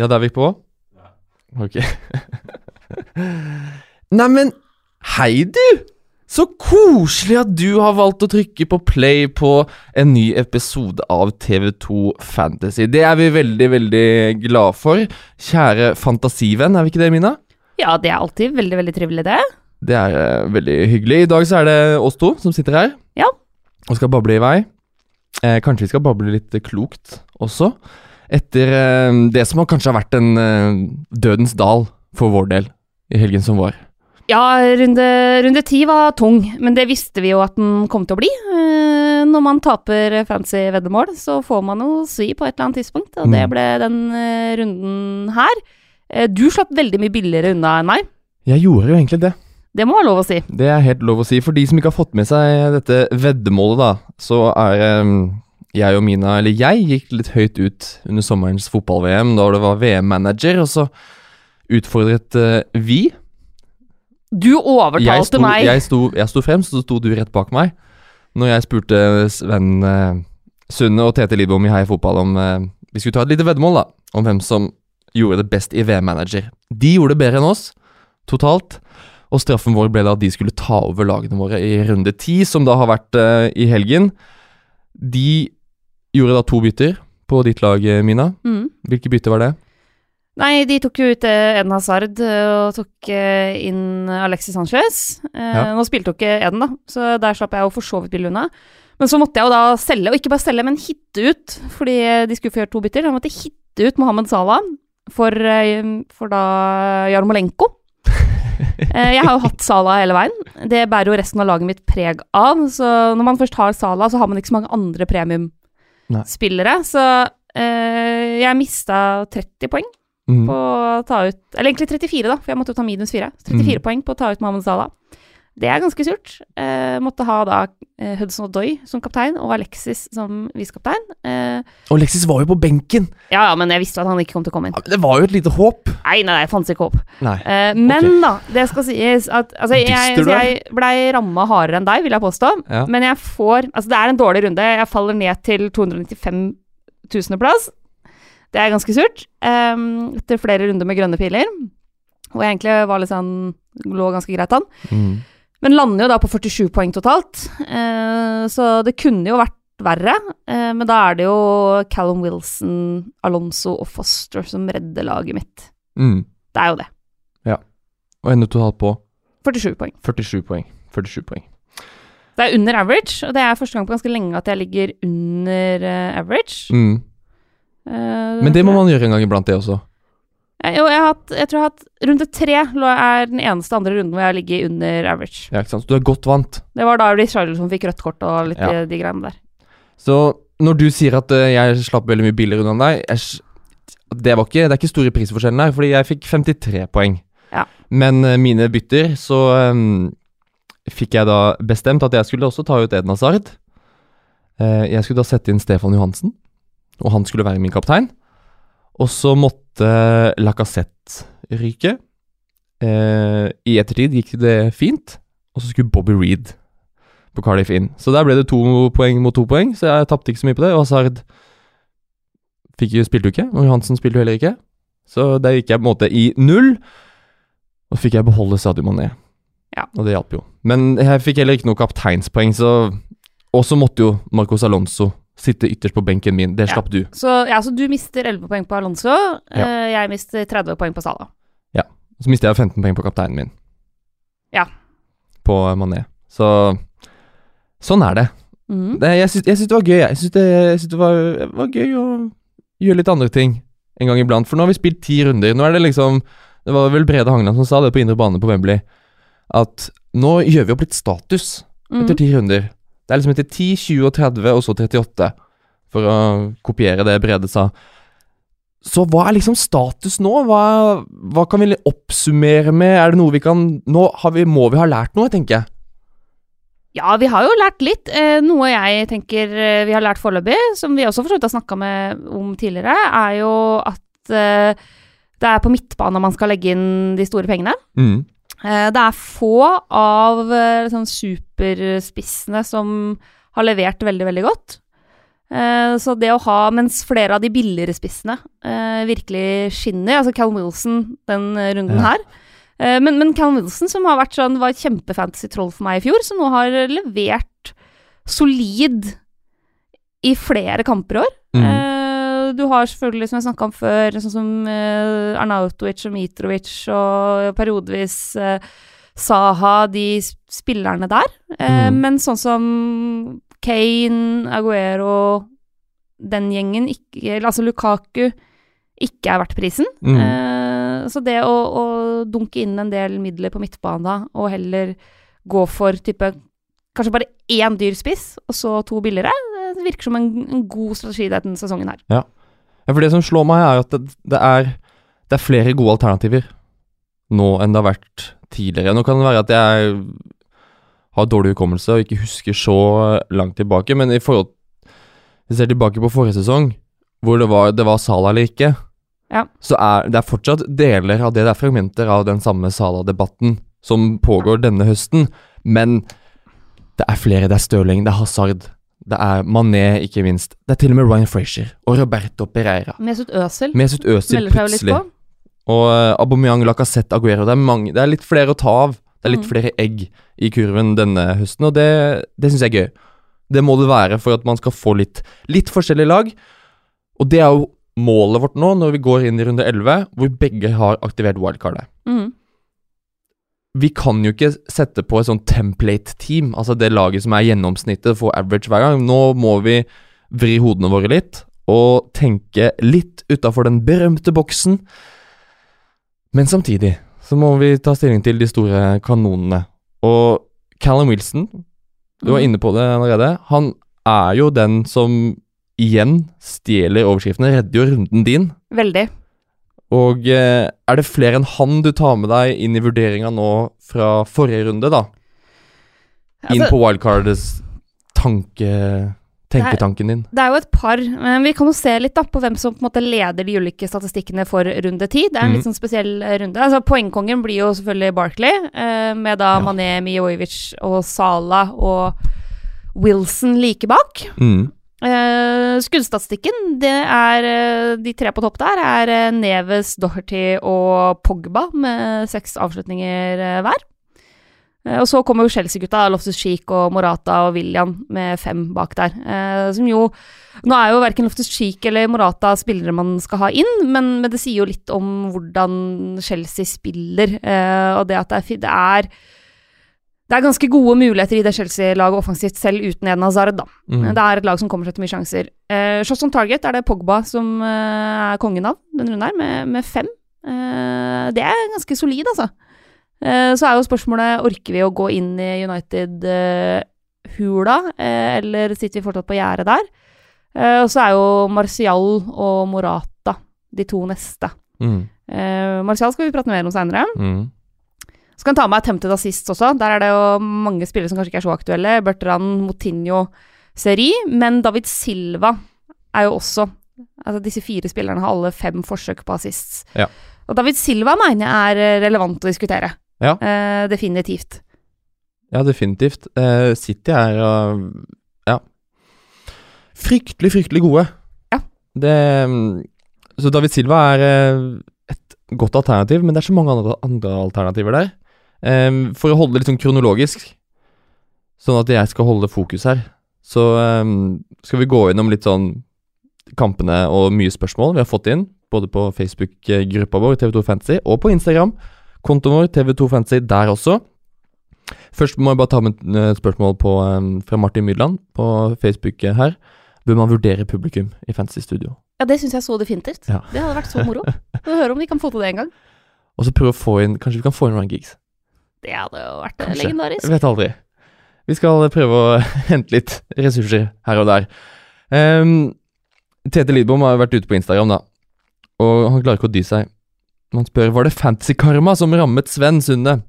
Ja, det er vi på? Ok. Neimen, hei du! Så koselig at du har valgt å trykke på play på en ny episode av TV2 Fantasy. Det er vi veldig, veldig glad for. Kjære fantasivenn, er vi ikke det, Mina? Ja, det er alltid veldig, veldig trivelig, det. Det er uh, veldig hyggelig. I dag så er det oss to som sitter her Ja. og skal bable i vei. Eh, kanskje vi skal bable litt klokt også. Etter eh, det som kanskje har vært en eh, dødens dal for vår del i helgen som var. Ja, runde, runde ti var tung, men det visste vi jo at den kom til å bli. Eh, når man taper fancy veddemål, så får man jo svi på et eller annet tidspunkt, og det Mm. ble den runden her. Du slapp veldig mye billigere unna enn meg. Jeg gjorde jo egentlig det. Det må være lov å si. Det er helt lov å si. For de som ikke har fått med seg dette veddemålet, da, så er eh, jeg og Mina Eller jeg gikk litt høyt ut under sommerens fotball-VM, da det var VM-manager, og så utfordret uh, vi Du overtalte jeg meg. Jeg sto, jeg sto frem, så sto du rett bak meg. Når jeg spurte Sven uh, Sunne og Tete Lidbom i Heia Fotball om uh, Vi skulle ta et lite veddemål, da. Om hvem som gjorde det best i VM-manager. De gjorde det bedre enn oss, totalt. Og straffen vår ble da at de skulle ta over lagene våre i runde ti, som da har vært uh, i helgen. De gjorde da to bytter på ditt lag, eh, Mina. Mm. Hvilke bytter var det? Nei, de tok jo ut eh, Eden Hazard eh, og tok inn Alexis Sanchez. Eh, Ja. Nå spilte jo ikke Eden, da, så der slapp jeg jo for så vidt billig unna. Men så måtte jeg jo da selge, og ikke bare selge, men hitte ut, fordi de skulle få gjøre to bytter. Jeg måtte hitte ut Mohammed Salah for, for da Jarmolenko. Jeg har jo hatt Salah hele veien. Det bærer jo resten av laget mitt preg av. Så når man først har Salah, så har man ikke så mange andre Nei. spillere. Så eh, jeg mista 30 poeng Mm. på å ta ut Eller egentlig 34, da, for jeg måtte jo ta minus 4. 34 Mm. poeng på å ta ut Mohammed Salah. Det er ganske surt. Eh, måtte ha da eh, Hudson Odoi som kaptein og Alexis som visekaptein. Eh, Og Alexis var jo på benken! ja, ja, men jeg visste at han ikke kom til å komme inn. Ja, Det var jo et lite håp. Nei, nei, nei, fantes ikke håp. Eh, men da, det skal sies at altså, jeg, jeg blei ramma hardere enn deg, vil jeg påstå. Ja. Men jeg får Altså, det er en dårlig runde. Jeg faller ned til 295 000.-plass. Det er ganske surt. Um, etter flere runder med grønne piler. Og jeg egentlig var litt sånn Lå ganske greit an. Mm. Men lander jo da på 47 poeng totalt. Eh, så det kunne jo vært verre. Eh, men da er det jo Callum Wilson, Alonso og Foster som redder laget mitt. Mm. Det er jo det. Ja. Og ender totalt på 47 poeng. 47 poeng. 47 poeng. Det er under average, og det er første gang på ganske lenge at jeg ligger under eh, average. Mm. Eh, Men det må man gjøre en gang iblant, det også. Eh, Jo, jeg, hatt, jeg tror jeg har hatt Runde tre er den eneste andre runden hvor jeg ligger under average. Ja, ikke sant? Så du er godt vant. Det var da Richarlison fikk rødt kort og litt Ja. de, de greiene der. Så når du sier at uh, jeg slapp veldig mye billigere unna deg jeg, det, var ikke, det er ikke store prisforskjellen her, fordi jeg fikk 53 poeng. Ja. Men uh, mine bytter, så um, fikk jeg da bestemt at jeg skulle også ta ut Eden Hazard. Uh, jeg skulle da sette inn Stefan Johansen, og han skulle være min kaptein. Og så måtte Lacassette ryke. Eh, I ettertid gikk det fint, og så skulle Bobby Reed på Cardiff inn. Så der ble det to poeng mot to poeng, så jeg tapte ikke så mye på det. Og Hazard fikk jo, spilte jo ikke, og Johansen spilte jo heller ikke. Så der gikk jeg på en måte i null. Og fikk jeg beholde Sadio Mané. Ja. Og det hjalp jo. Men jeg fikk heller ikke noe kapteinspoeng, så Og så måtte jo Marcos Alonso sitte ytterst på benken min. Det Ja. slapp du. Så, ja, så du mister 11 poeng på Alonso. Ja. eh, jeg mister 30 poeng på Salah. Og så mister jeg 15 poeng på kapteinen min. Ja. På Mané. Så sånn er det. Mm. det jeg syns det var gøy. Jeg syns det, det var, var gøy å gjøre litt andre ting en gang iblant. For nå har vi spilt ti runder. Nå er det liksom Det var vel Brede Hangland som sa det på indre bane på Wembley. At nå gjør vi opp litt status Mhm. etter ti runder. Det er liksom etter 10, 20 og 30, og så 38. For å kopiere det Brede sa. Så hva er liksom status nå? Hva, hva kan vi oppsummere med? Er det noe vi kan Nå har vi, må vi ha lært noe, tenker jeg. Ja, vi har jo lært litt. Eh, noe jeg tenker eh, vi har lært foreløpig, som vi også for så vidt har snakka om tidligere, er jo at eh, det er på midtbane man skal legge inn de store pengene. Mm. Eh, det er få av eh, sånn superspissene som har levert veldig, veldig godt. Eh, så det å ha Mens flere av de billigere spissene virkelig skinner, altså Callum Wilson den runden Ja. her men, men Callum Wilson, som har vært sånn, var et kjempefantasy-troll for meg i fjor, som nå har levert solid i flere kamper i år. Mm. Eh, du har selvfølgelig, som jeg snakka om før, sånn som uh, Arnautovic og Mitrovic og periodevis uh, Saha, de spillerne der. Uh, Mm. Men sånn som Kane, Aguero, den gjengen, ikke, altså Lukaku, ikke er verdt prisen. Mm. Uh, så det å, å dunke inn en del midler på midtbanen da, og heller gå for type Kanskje bare én dyr spiss, og så to billigere. Det virker som en, en god strategi denne sesongen her. Ja, for det som slår meg, er at det, det, er, det er flere gode alternativer nå enn det har vært tidligere. Nå kan det være at jeg har dårlig hukommelse og ikke husker så langt tilbake, men i forhold jeg ser tilbake på forrige sesong, hvor det var, det var Sala eller ikke, Ja. så er det er fortsatt deler av det, det er fragmenter av den samme Sala-debatten som pågår denne høsten, men det er flere. Det er Stirling, det er Hazard, det er Mané, ikke minst. Det er til og med Ryan Frazier og Roberto Pereira. Mesut Özil Mesut Özil plutselig. Og uh, Aubameyang, Lacassette, Aguero. Det er, mange, det er litt flere å ta av. Det er litt Mm. flere egg i kurven denne høsten, og det, det syns jeg er gøy. Det må det være for at man skal få litt, litt forskjellige lag. Og det er jo målet vårt nå, når vi går inn i runde 11, hvor begge har aktivert wildcardet. Mhm. Vi kan jo ikke sette på et sånn template-team, altså det laget som er gjennomsnittet for average hver gang. Nå må vi vri hodene våre litt og tenke litt utafor den berømte boksen. Men samtidig så må vi ta stilling til de store kanonene. Og Callum Wilson, du var Mhm. inne på det allerede, han er jo den som igjen stjeler overskriftene, redder jo runden din. Veldig. Og eh, er det flere enn han du tar med deg inn i vurderinga nå fra forrige runde, da? Inn Altså, på wildcardets tanke, tenketanken din. Det er jo et par, men vi kan jo se litt da på hvem som på en måte leder de ulike statistikkene for runde ti. Det er en mm. litt sånn spesiell eh, runde. Altså Poengkongen blir jo selvfølgelig Barkley, eh, med da Ja. Mané, Mijovic og Sala og Wilson like bak. Mm. Eh, skuddstatistikken, det er uh, De tre på topp der er uh, Neves, Doherty og Pogba med seks avslutninger hver. Og så kommer jo Chelsea-gutta, Loftus Cheek og Morata og William med fem bak der. Som jo Nå er jo verken Loftus Cheek eller Morata spillere man skal ha inn, men, men det sier jo litt om hvordan Chelsea spiller, og det at det er, det er det er ganske gode muligheter i det Chelsea-laget offensivt, selv uten Eden Hazard, da. Mm. Det er et lag som kommer seg til mye sjanser. Eh, Shots on target er det Pogba som eh, er kongen av denne runden her, med, med fem. Eh, det er ganske solid, altså. Eh, så er jo spørsmålet orker vi å gå inn i United-hula, eh, eller sitter vi fortsatt på gjerdet der? Eh, og så er jo Martial og Morata de to neste. Mm. Eh, Martial skal vi prate mer om seinere. Mm. Så kan jeg ta med Attempted Assist også. Der er det jo mange spillere som kanskje ikke er så aktuelle. Bertrand, Motinho, Seri. Men David Silva er jo også Altså disse fire spillerne har alle fem forsøk på assists. Ja. Og David Silva mener jeg er eh, relevant å diskutere. Ja. Eh, definitivt. Ja, definitivt. Eh, City er uh, ja fryktelig, fryktelig gode. Ja. Det, mm, så David Silva er et godt alternativ, men det er så mange andre, andre alternativer der. Eh, for å holde det litt sånn kronologisk, sånn at jeg skal holde fokus her, så um, skal vi gå innom litt sånn kampene og mye spørsmål vi har fått inn, både på Facebook-gruppa vår TV2 Fantasy og på Instagram. Kontoen vår TV2 Fantasy der også. Først må jeg bare ta med et eh, spørsmål på, um, fra Martin Mydland på Facebook eh, her. Bør man vurdere publikum i Fantasy Studio? Ja, det syns jeg så definitivt. Ja. Det hadde vært så moro. Få høre om vi kan få til det en gang. Og så prøve å få inn Kanskje vi kan få inn Ryan Giggs? Det hadde jo vært Kanskje. legendarisk. Jeg vet aldri. Vi skal prøve å hente litt ressurser her og der. Um, Tete Lidbom har vært ute på Instagram, da. Og han klarer ikke å dy seg. Han spør var det fantasy karma som rammet Sven Sunde.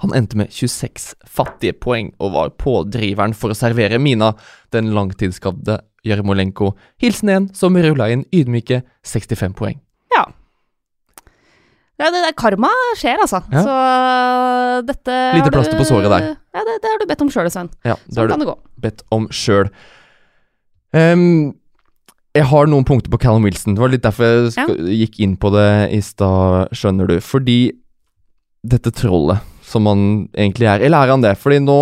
Han endte med 26 fattige poeng og var pådriveren for å servere Mina, den langtidsskadde Jarmolenko. Hilsen en som rulla inn ydmyke 65 poeng. Ja, det der karma skjer, altså. Ja. Så dette Lite plaster på såret der. Ja, det, det har du bedt om sjøl, Sven. Ja, det Sånn har kan du det gå. bedt om sjøl. Um, jeg har noen punkter på Callum Wilson. Det var litt derfor jeg ja. gikk inn på det i stad, skjønner du. Fordi dette trollet som han egentlig er Eller er han det? Fordi nå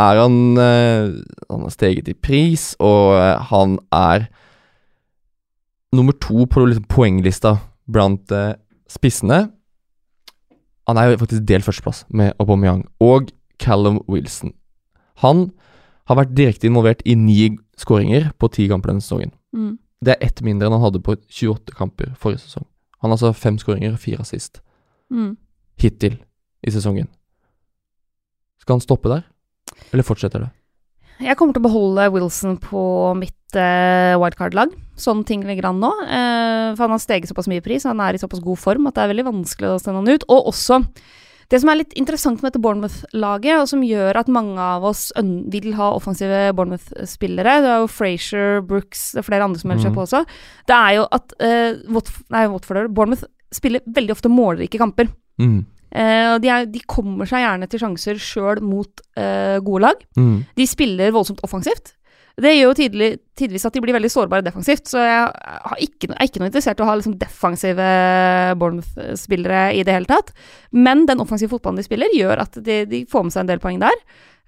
er han uh, Han har steget i pris, og uh, han er nummer to på liksom, poenglista blant eh, spissene. Han er jo faktisk delt førsteplass med Aubameyang og Callum Wilson. Han har vært direkte involvert i ni skåringer på ti kamper denne sesongen. Mm. Det er ett mindre enn han hadde på 28 kamper forrige sesong. Han har altså fem skåringer og fire assist Mm. hittil i sesongen. Skal han stoppe der, eller fortsetter det? Jeg kommer til å beholde Wilson på mitt eh, wildcard-lag. Sånn ting ligger an nå. Eh, for han har steget såpass mye i pris, han er i såpass god form at det er veldig vanskelig å sende han ut. Og også det som er litt interessant med dette Bournemouth-laget, og som gjør at mange av oss vil ha offensive Bournemouth-spillere, det er jo Frazier, Brooks, er flere andre som melder seg Mhm. på også, det er jo at eh, Watford, nei, Watford, Bournemouth spiller veldig ofte målrike kamper. Mm. Og de, er, de kommer seg gjerne til sjanser sjøl mot uh, gode lag. Mm. De spiller voldsomt offensivt. Det gjør jo tidlig, tidvis at de blir veldig sårbare defensivt, så jeg har ikke, er ikke noe interessert i å ha liksom defensive Bournemouth-spillere i det hele tatt. Men den offensive fotballen de spiller, gjør at de, de får med seg en del poeng der.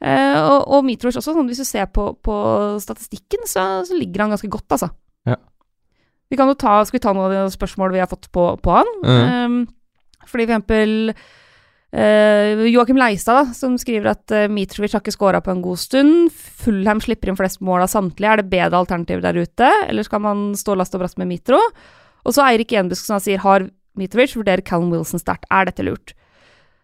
Uh, og, og Mitrovic også, sånn, hvis du ser på, på statistikken, så, så ligger han ganske godt, altså. Ja. Vi kan jo ta, skal vi ta noen av de spørsmål vi har fått på, på han? Mm. Um, fordi for eksempel Uh, Joakim Leistad, da, som skriver at uh, Mitrovic har ikke scora på en god stund. Fullham slipper inn flest mål av samtlige. Er det bedre alternativ der ute, eller skal man stå last og brast med Mitro? Og så Eirik Enbusk som han sier har Mitrovic, vurderer Callum Wilson sterkt. Er dette lurt?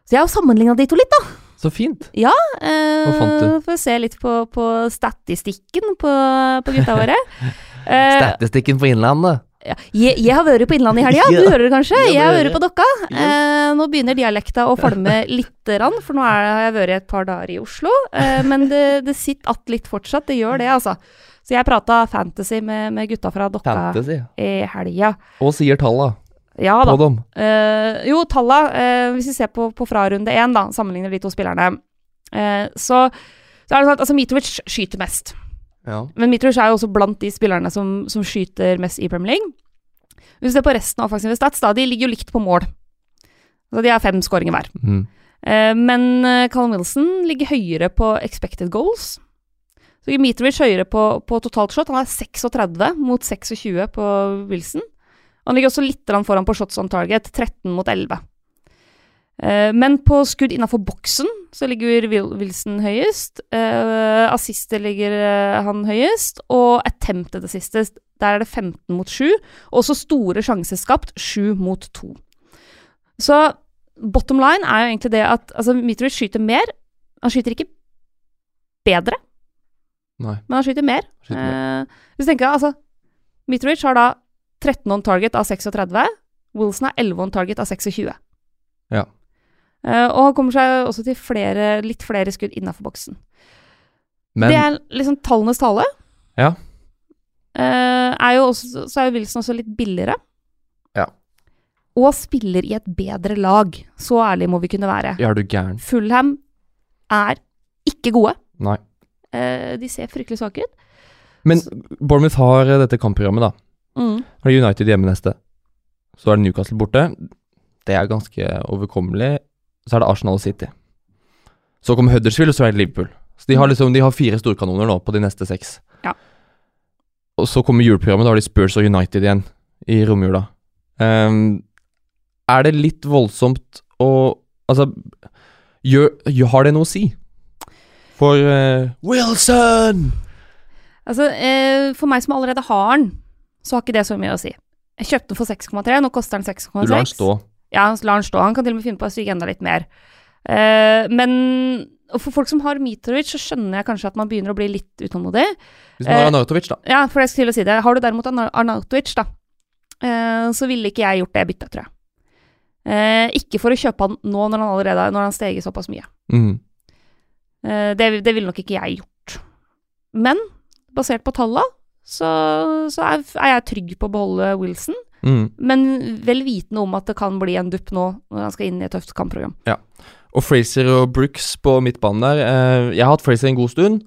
Så jeg har sammenligna de to litt, da. Så fint. Uh, Hva fant du? Får se litt på, på statistikken på, på gutta våre. Statistikken på Innlandet. Ja. jeg, jeg har vært på Innlandet i helga, Ja. du hører det kanskje? Jeg har vært på Dokka. Eh, nå begynner dialekta å falme lite grann, for nå er, har jeg vært et par dager i Oslo. Eh, men det, det sitter att litt fortsatt, det gjør det, altså. Så jeg prata fantasy med, med gutta fra Dokka Fantasy. i helga. Og sier talla Ja da. på dem. Eh, jo, talla, eh, hvis vi ser på, på fra runde én, da, sammenligner de to spillerne, eh, så, så er det sånn at altså, Mitrovic skyter mest. Ja. Men Mitrovic er jo også blant de spillerne som, som skyter mest i Premier League. Hvis du ser på resten av offensive stats, da, de ligger jo likt på mål. Så de har fem skåringer hver. Mm. Eh, men eh, Callum Wilson ligger høyere på expected goals. Så Mitrovic høyere på, på totalt shot. Han er 36 mot 26 på Wilson. Han ligger også litt foran på shots on target, 13 mot 11. Eh, men på skudd innafor boksen så ligger Wilson høyest. Uh, assister ligger eh, han høyest. Og attempted assistest, der er det 15 mot 7. Også store sjanser skapt, 7 mot 2. Så bottom line er jo egentlig det at altså, Mitrovic skyter mer. Han skyter ikke bedre, Nei. men han skyter mer. Skyter mer. Eh, hvis du tenker, altså Mitrovic har da 13 on target av 36. Wilson har 11 on target av 26. Ja. Eh, og han kommer seg også til flere, litt flere skudd innafor boksen. Men det er liksom tallenes tale. Ja. Eh, er jo også, så er jo Wilson også litt billigere. Ja. Og spiller i et bedre lag. Så ærlig må vi kunne være. er du gæren? Fullham er ikke gode. Nei. Eh, de ser fryktelig svake ut. Men Bournemouth har dette kampprogrammet, da. Mm. Har United hjemme neste. Så er det Newcastle borte. Det er ganske overkommelig. Så er det Arsenal og City. Så kommer Huddersfield, og så er det Liverpool. Så de har liksom De har fire storkanoner nå på de neste seks. Ja. Og så kommer juleprogrammet. Da har de Spurs og United igjen i romjula. Um, er det litt voldsomt å Altså, gjør, gjør, har det noe å si? For uh, Wilson! Altså, eh, for meg som allerede har den, så har ikke det så mye å si. Jeg kjøpte den for 6,3, nå koster den 6,6. Du lar den stå. Ja, så lar han stå. Han kan til og med finne på å stryke enda litt mer. Uh, men for folk som har Mitrovic, så skjønner jeg kanskje at man begynner å bli litt utålmodig. Hvis man har uh, Arnautovic, da. Ja, for jeg skulle til å si det. Har du derimot Arnautovic, da, uh, så ville ikke jeg gjort det byttet, tror jeg. Ikke for å kjøpe han nå når han allerede når han steger såpass mye. Mm. Det, det ville nok ikke jeg gjort. Men basert på talla, så, så er, er jeg trygg på å beholde Wilson. Mhm. Men vel vitende om at det kan bli en dupp nå når han skal inn i et tøft kampprogram. Og Fraser og Brooks på midtbanen der. Eh, jeg har hatt Fraser en god stund.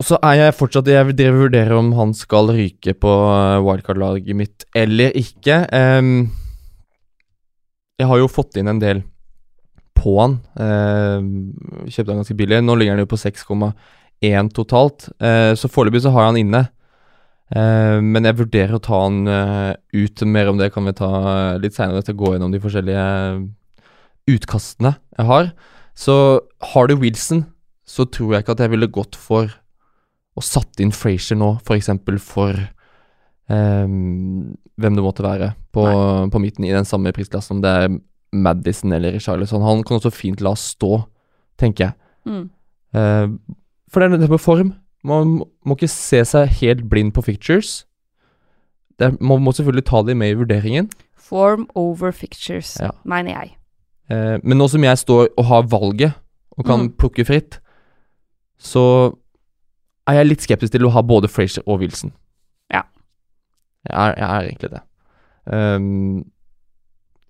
Og så er jeg fortsatt Jeg vurderer om han skal ryke på eh, wildcard-laget mitt eller ikke. Ehm, jeg har jo fått inn en del på han. Ehm, kjøpte han ganske billig. Nå ligger han jo på 6,1 totalt. Eh, så foreløpig så har jeg han inne. Eh, men jeg vurderer å ta han eh, ut. Mer om det kan vi ta litt seinere, å gå gjennom de forskjellige utkastene jeg har. Så har du Wilson, så tror jeg ikke at jeg ville gått for og satt inn Frazier nå, f.eks. for, for um, hvem det måtte være på, på midten i den samme prisklassen, om det er Madison eller Charlison. Han kan også fint la stå, tenker jeg. Mm. Uh, for det er det med form. Man må- ikke se seg helt blind på fictures. Er, man må selvfølgelig ta det med i vurderingen. Form over fictures, Ja. mener jeg. Eh, men nå som jeg står og har valget, og kan Mm. plukke fritt, så er jeg litt skeptisk til å ha både Frazier og Wilson. Ja. Jeg er, jeg er egentlig det. Um,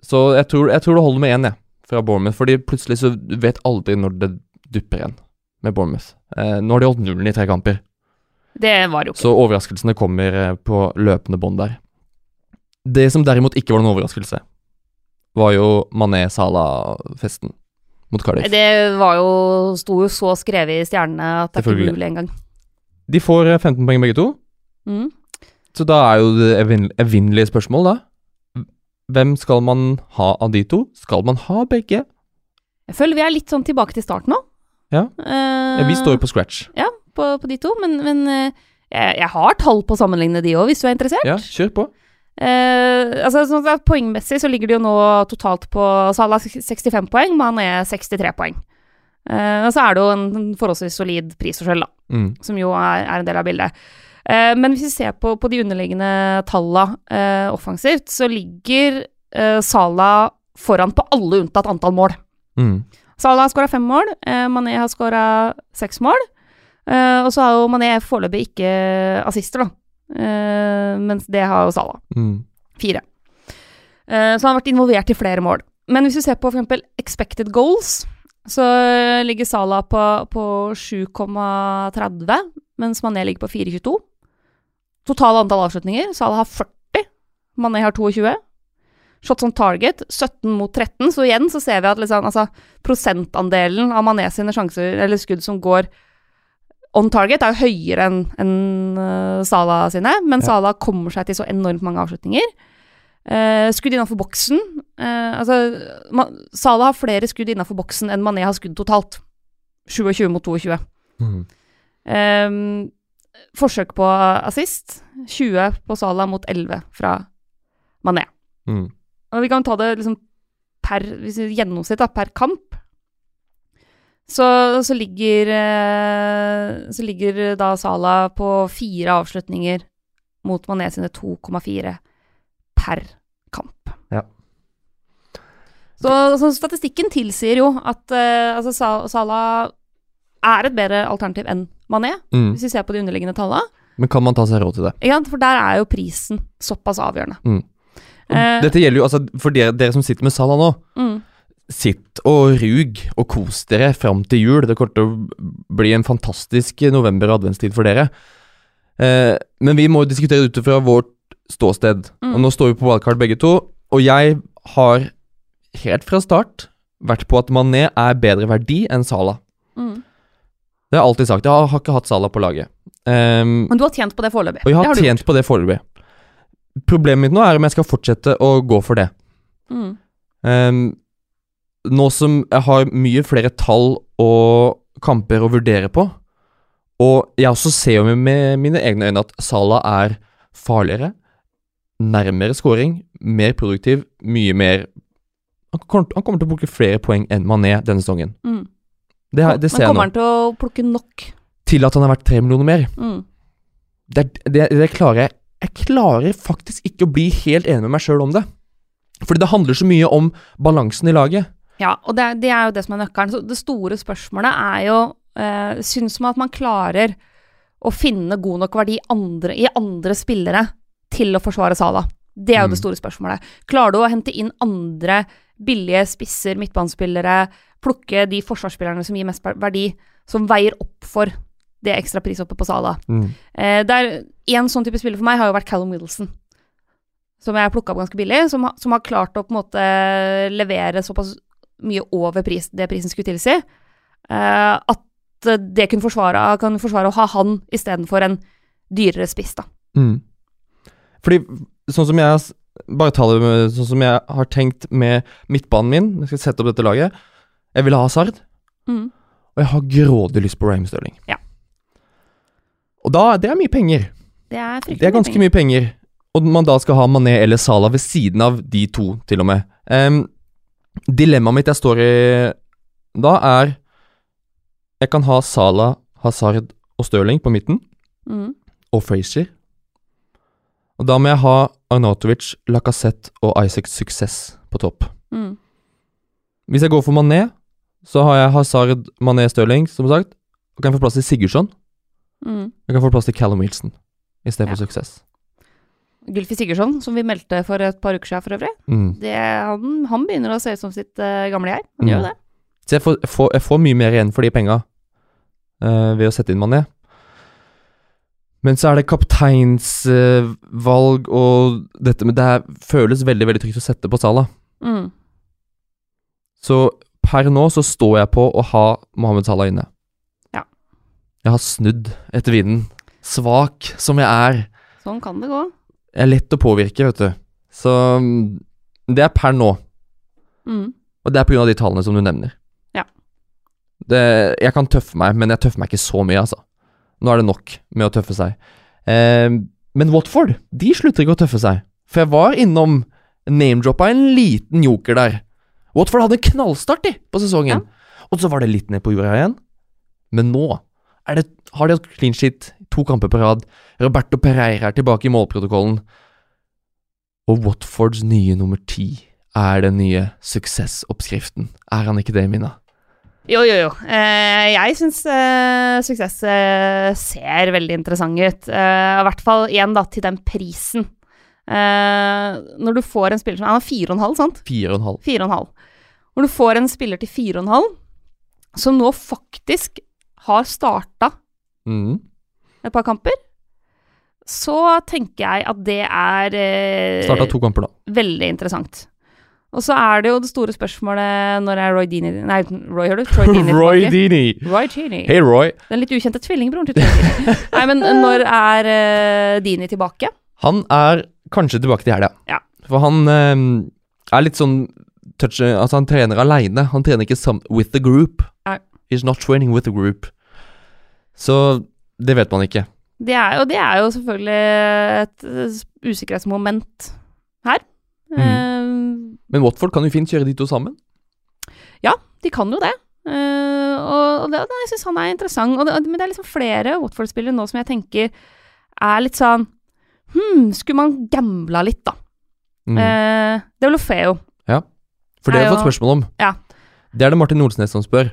så jeg tror, jeg tror det holder med én, jeg, fra Bournemouth. Fordi plutselig så vet aldri når det dupper igjen med Bournemouth. Eh, nå har de holdt nullen i tre kamper, Det var jo ikke så overraskelsene kommer eh, på løpende bånd der. Det som derimot ikke var noen overraskelse, var jo Mané-Sala-festen mot Cardiff. Det var jo, sto jo så skrevet i stjernene at det er ikke mulig engang. De får eh, 15 poeng begge to, Mm. så da er jo det evin- evinnelige spørsmål, da. Hvem skal man ha av de to? Skal man ha begge? Jeg føler vi er litt sånn tilbake til start nå. Ja. Uh, vi står jo på scratch. Ja, på, på de to, men, men eh, jeg, jeg har tall på å sammenligne de òg, hvis du er interessert. Ja, kjør på. Uh, altså, sånn at Poengmessig så ligger de jo nå totalt på Salah 65 poeng, Mané 63 poeng. Uh, og så er det jo en forholdsvis solid prisforskjell, da, Mm. som jo er, er en del av bildet. Uh, men hvis vi ser på, på de underliggende tallene uh, offensivt, så ligger Salah foran på alle unntatt antall mål. Mm. Salah har skåra fem mål, eh, Mané har skåra seks mål. Eh, og så har jo Mané foreløpig ikke assister, da. Eh, mens det har jo Salah. Mm. Fire. Eh, så han har vært involvert i flere mål. Men hvis vi ser på f.eks. expected goals, så ligger Salah på, på 7,30, mens Mané ligger på 4,22. Totale antall avslutninger. Salah har 40, Mané har 22. Shots on target 17 mot 13, så igjen så ser vi at liksom, altså, prosentandelen av Mané sine sjanser, eller skudd som går on target, er jo høyere enn en, uh, Salah sine, men Ja. Salah kommer seg til så enormt mange avslutninger. Uh, skudd innenfor boksen uh, Altså, man, Salah har flere skudd innenfor boksen enn Mané har skudd totalt. 27 mot 22. Mm. Um, forsøk på assist 20 på Salah mot 11 fra Mané. Mm. Og vi kan ta det liksom per gjennomsnitt da, per kamp. Så, så ligger eh, Så ligger da Sala på fire avslutninger mot Mané sine 2,4 per kamp. Ja. Så, så statistikken tilsier jo at eh, altså Sala er et bedre alternativ enn Mané, Mm. hvis vi ser på de underliggende tallene. Men kan man ta seg råd til det? Ja. For der er jo prisen såpass avgjørende. Mm. Eh, Dette gjelder jo altså for dere, dere som sitter med Salah nå. mm. Sitt og rug og kos dere fram til jul. Det kommer til å bli en fantastisk november- og adventstid for dere. Eh, men vi må diskutere ut fra vårt ståsted. Mm. Og nå står vi på wildcard begge to. Og jeg har helt fra start vært på at Mané er bedre verdi enn Salah. Mm. Det har jeg alltid sagt. Jeg har, har ikke hatt Salah på laget. Um, Men du har tjent på det foreløpig. og jeg har du tjent på det foreløpig. Problemet mitt nå er om jeg skal fortsette å gå for det. Mm. Um, nå som jeg har mye flere tall og kamper å vurdere på, og jeg også ser jo med, mine egne øyne at Salah er farligere, nærmere scoring, mer produktiv, mye mer han kommer, til å plukke flere poeng enn Mané denne sesongen. Mm. Det, det Men ser jeg kommer han til å plukke nok? Til at han er verdt tre millioner mer. Mm. Det, det, det klarer jeg Jeg klarer faktisk ikke å bli helt enig med meg sjøl om det. Fordi det handler så mye om balansen i laget. Ja, og det, det er jo det som er nøkkelen. Så det store spørsmålet er jo eh, Syns man at man klarer å finne god nok verdi andre, i andre spillere til å forsvare Sala? Det er jo Mm. det store spørsmålet. Klarer du å hente inn andre billige spisser, midtbanespillere, plukke de forsvarsspillerne som gir mest verdi, som veier opp for det ekstra prishoppet på Sala. Mm. Eh, En sånn type spiller for meg har jo vært Callum Wilson. Som jeg plukka opp ganske billig, som, som har klart å på en måte levere såpass mye over pris, det prisen skulle tilsi, eh, at det kunne forsvare, kan forsvare å ha han istedenfor en dyrere spiss, da. Mm. Fordi, sånn som jeg Bare ta det med, sånn som jeg har tenkt med midtbanen min Jeg skal sette opp dette laget. Jeg vil ha Hazard, Mm. og jeg har grådig lyst på Raheem Stirling. Ja. Og da, det er mye penger. Det er fryktelig Det er ganske mye penger. Og man da skal ha Mané eller Salah ved siden av de to, til og med. Um, dilemmaet mitt jeg står i da, er Jeg kan ha Salah, Hazard og Stirling på midten, Mm. og Frazier. Og da må jeg ha Arnautovic, Lacassette og Isaacs suksess på topp. Mm. Hvis jeg går for Mané, så har jeg Hazard, Mané, Stirling, som sagt. Og kan få plass til Sigurdsson. Mm. Jeg kan få plass til Callum Wilson i stedet for suksess. Gylfi Sigurdsson, som vi meldte for et par uker siden for øvrig, Mm. det, han, han begynner å se ut som sitt uh, gamle jeg. Han Mm. gjør jo det. Så jeg får, jeg, får, jeg får mye mer igjen for de penga uh, ved å sette inn Mané. Men så er det kapteinsvalg og dette Men Det føles veldig veldig trygt å sette på Salah. Mm. Så per nå så står jeg på å ha Mohammed Salah inne. Ja. Jeg har snudd etter vinden. Svak som jeg er. Sånn kan det gå. Jeg er lett å påvirke, vet du. Så mm, det er per nå. Mm. Og det er pga. de tallene som du nevner. Ja. Det, jeg kan tøffe meg, men jeg tøffer meg ikke så mye, altså. Nå er det nok med å tøffe seg. Eh, men Watford, de slutter ikke å tøffe seg. For jeg var innom name-droppa en liten joker der. Watford hadde en knallstart, de, på sesongen. Og så var det litt ned på jorda igjen. Men nå det, har de hatt clean shit to kamper på rad. Roberto Pereira er tilbake i målprotokollen. Og Watfords nye nummer ti er den nye suksessoppskriften. Er han ikke det, Mina? Jo, jo, jo. Eh, jeg syns eh, suksess eh, ser veldig interessant ut. Eh, I hvert fall igjen da til den prisen. Eh, når du får en spiller som Han er fire og en halv, sant? Fire og en halv. Fire og en halv. Når du får en spiller til fire og en halv, som nå faktisk har starta Mm. et par kamper, så tenker jeg at det er eh, Starta to kamper, da. veldig interessant. Og så er det jo det store spørsmålet når er Roy Dini Nei, Roy, hører du? Troy Dini Roy? Dini! Roy Dini. Hei, Roy. Den litt ukjente tvillingbroren til Troy Dini. Nei, men når er uh, Dini tilbake? Han er kanskje tilbake til helga. Ja. For han eh, er litt sånn touch, Altså, han trener aleine. Han trener ikke sammen with the group. Nei. He's not training with the group. Så det vet man ikke. Det er, og det er jo selvfølgelig et eh, usikkerhetsmoment her. Mm. Uh, Men Watford kan jo fint kjøre de to sammen. Ja, de kan jo det. Uh, og og det, jeg syns han er interessant. Det, men det er liksom flere Watford-spillere nå som jeg tenker er litt sånn Hm, skulle man gambla litt, da? Mm. Uh, det er Lofeo. Ja, For det har jeg fått spørsmål om. Ja. Det er det Martin Olsnes som spør.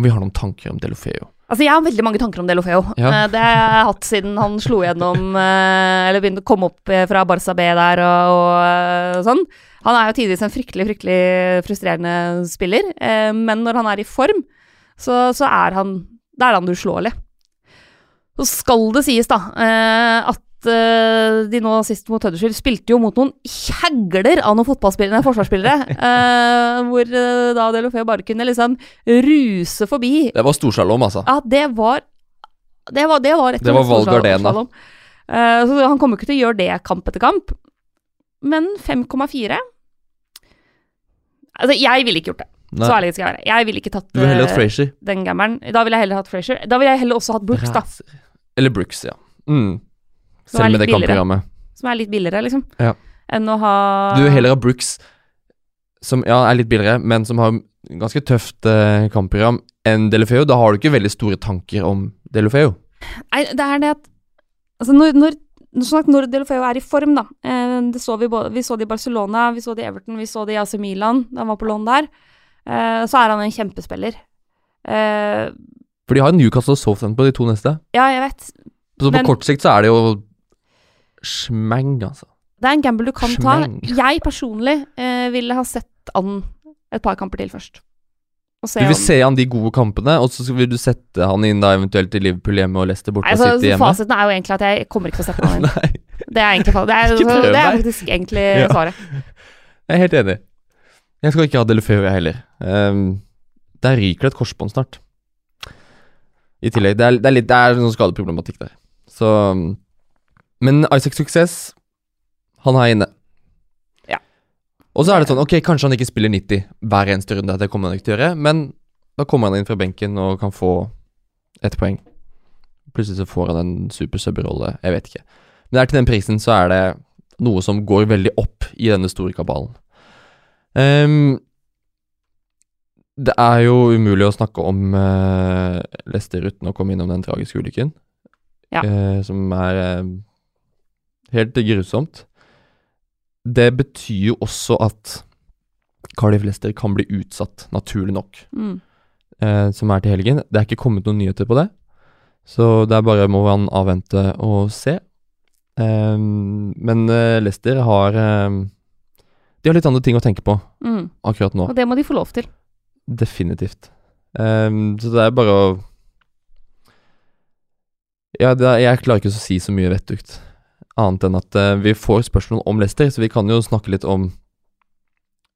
Om vi har noen tanker om Delofeo. Altså, jeg har veldig mange tanker om Delofeo. Ja. Eh, det har jeg hatt siden han slo gjennom eh, Eller begynte å komme opp eh, fra Barca B der og, og sånn. Han er jo tidvis en fryktelig, fryktelig frustrerende spiller, men når han er i form, så, så er han Da er han uslåelig. Så skal det sies, da, at eh, de nå sist mot Huddersfield spilte jo mot noen kjegler av noen fotballspillere, forsvarsspillere, uh, hvor eh, da Delofeo bare kunne liksom ruse forbi Det var storslalåm, altså. ja, det var Det var, det var rett og slett storslalom. Eh, så han kommer ikke til å gjøre det kamp etter kamp. Men 5,4 Altså, jeg ville ikke gjort det. Nei. Så ærlig skal jeg være. Jeg ville ikke tatt Du vil hatt den gammelen. Da ville jeg heller hatt Frazier. Da ville jeg heller også hatt Brooks, da. Eller Brooks, ja. Mm. Som Selv med det kampprogrammet. Som er litt billigere, liksom. Ja. Enn å ha Du vil heller ha Brooks, som ja, er litt billigere, men som har ganske tøft eh, kampprogram, enn Delofeo. Da har du ikke veldig store tanker om Delofeo. Nei, det er det at Altså, når, når, sånn at når Delofeo er i form, da eh, det så vi, både, vi så det i Barcelona, vi så det i Everton, vi så det i AC Milan da han var på lån der. Eh, så er han en kjempespiller. Eh, For de har Newcastle og Southampton på de to neste. ja, jeg vet. Så på Men- kort sikt så er det jo smeng, altså. Det er en gamble du kan ta. Jeg personlig eh, ville ha sett an et par kamper til først. Du vil se han de gode kampene, og så vil du sette han inn da eventuelt i Liverpool hjemme og Leicester borte altså, og sitte hjemme? fasiten er jo egentlig at jeg kommer ikke til å sette han inn. Det er egentlig det er, så, det er faktisk egentlig Ja. svaret. jeg er helt enig. Jeg skal ikke ha Delefeu, jeg heller. Um, der ryker det et korsbånd snart. I tillegg. Det er, det er litt Det er noen skadeproblematikk der. Så Men Isaac Success, han er inne. Ja. Og så er det sånn, ok, kanskje han ikke spiller 90 hver eneste runde, det kommer han ikke til å gjøre, men da kommer han inn fra benken og kan få ett poeng. Plutselig så får han en super sub-rolle, jeg vet ikke. Men det er til den prisen så er det noe som går veldig opp i denne store kabalen. Um, det er jo umulig å snakke om uh, Lester uten å komme innom den tragiske ulykken. Ja. Uh, som er eh, helt grusomt. Det betyr jo også at Cardiff Leicester kan bli utsatt, naturlig nok, Mm. eh, som er til helgen. Det er ikke kommet noen nyheter på det, så det er bare må man avvente og se. Eh, men Leicester har eh, De har litt andre ting å tenke på Mm. akkurat nå. Og det må de få lov til. Definitivt. Ehm, så det er bare å Ja, er, jeg klarer ikke å si så mye vettugt. Annet enn at uh, vi får spørsmål om Leicester, så vi kan jo snakke litt om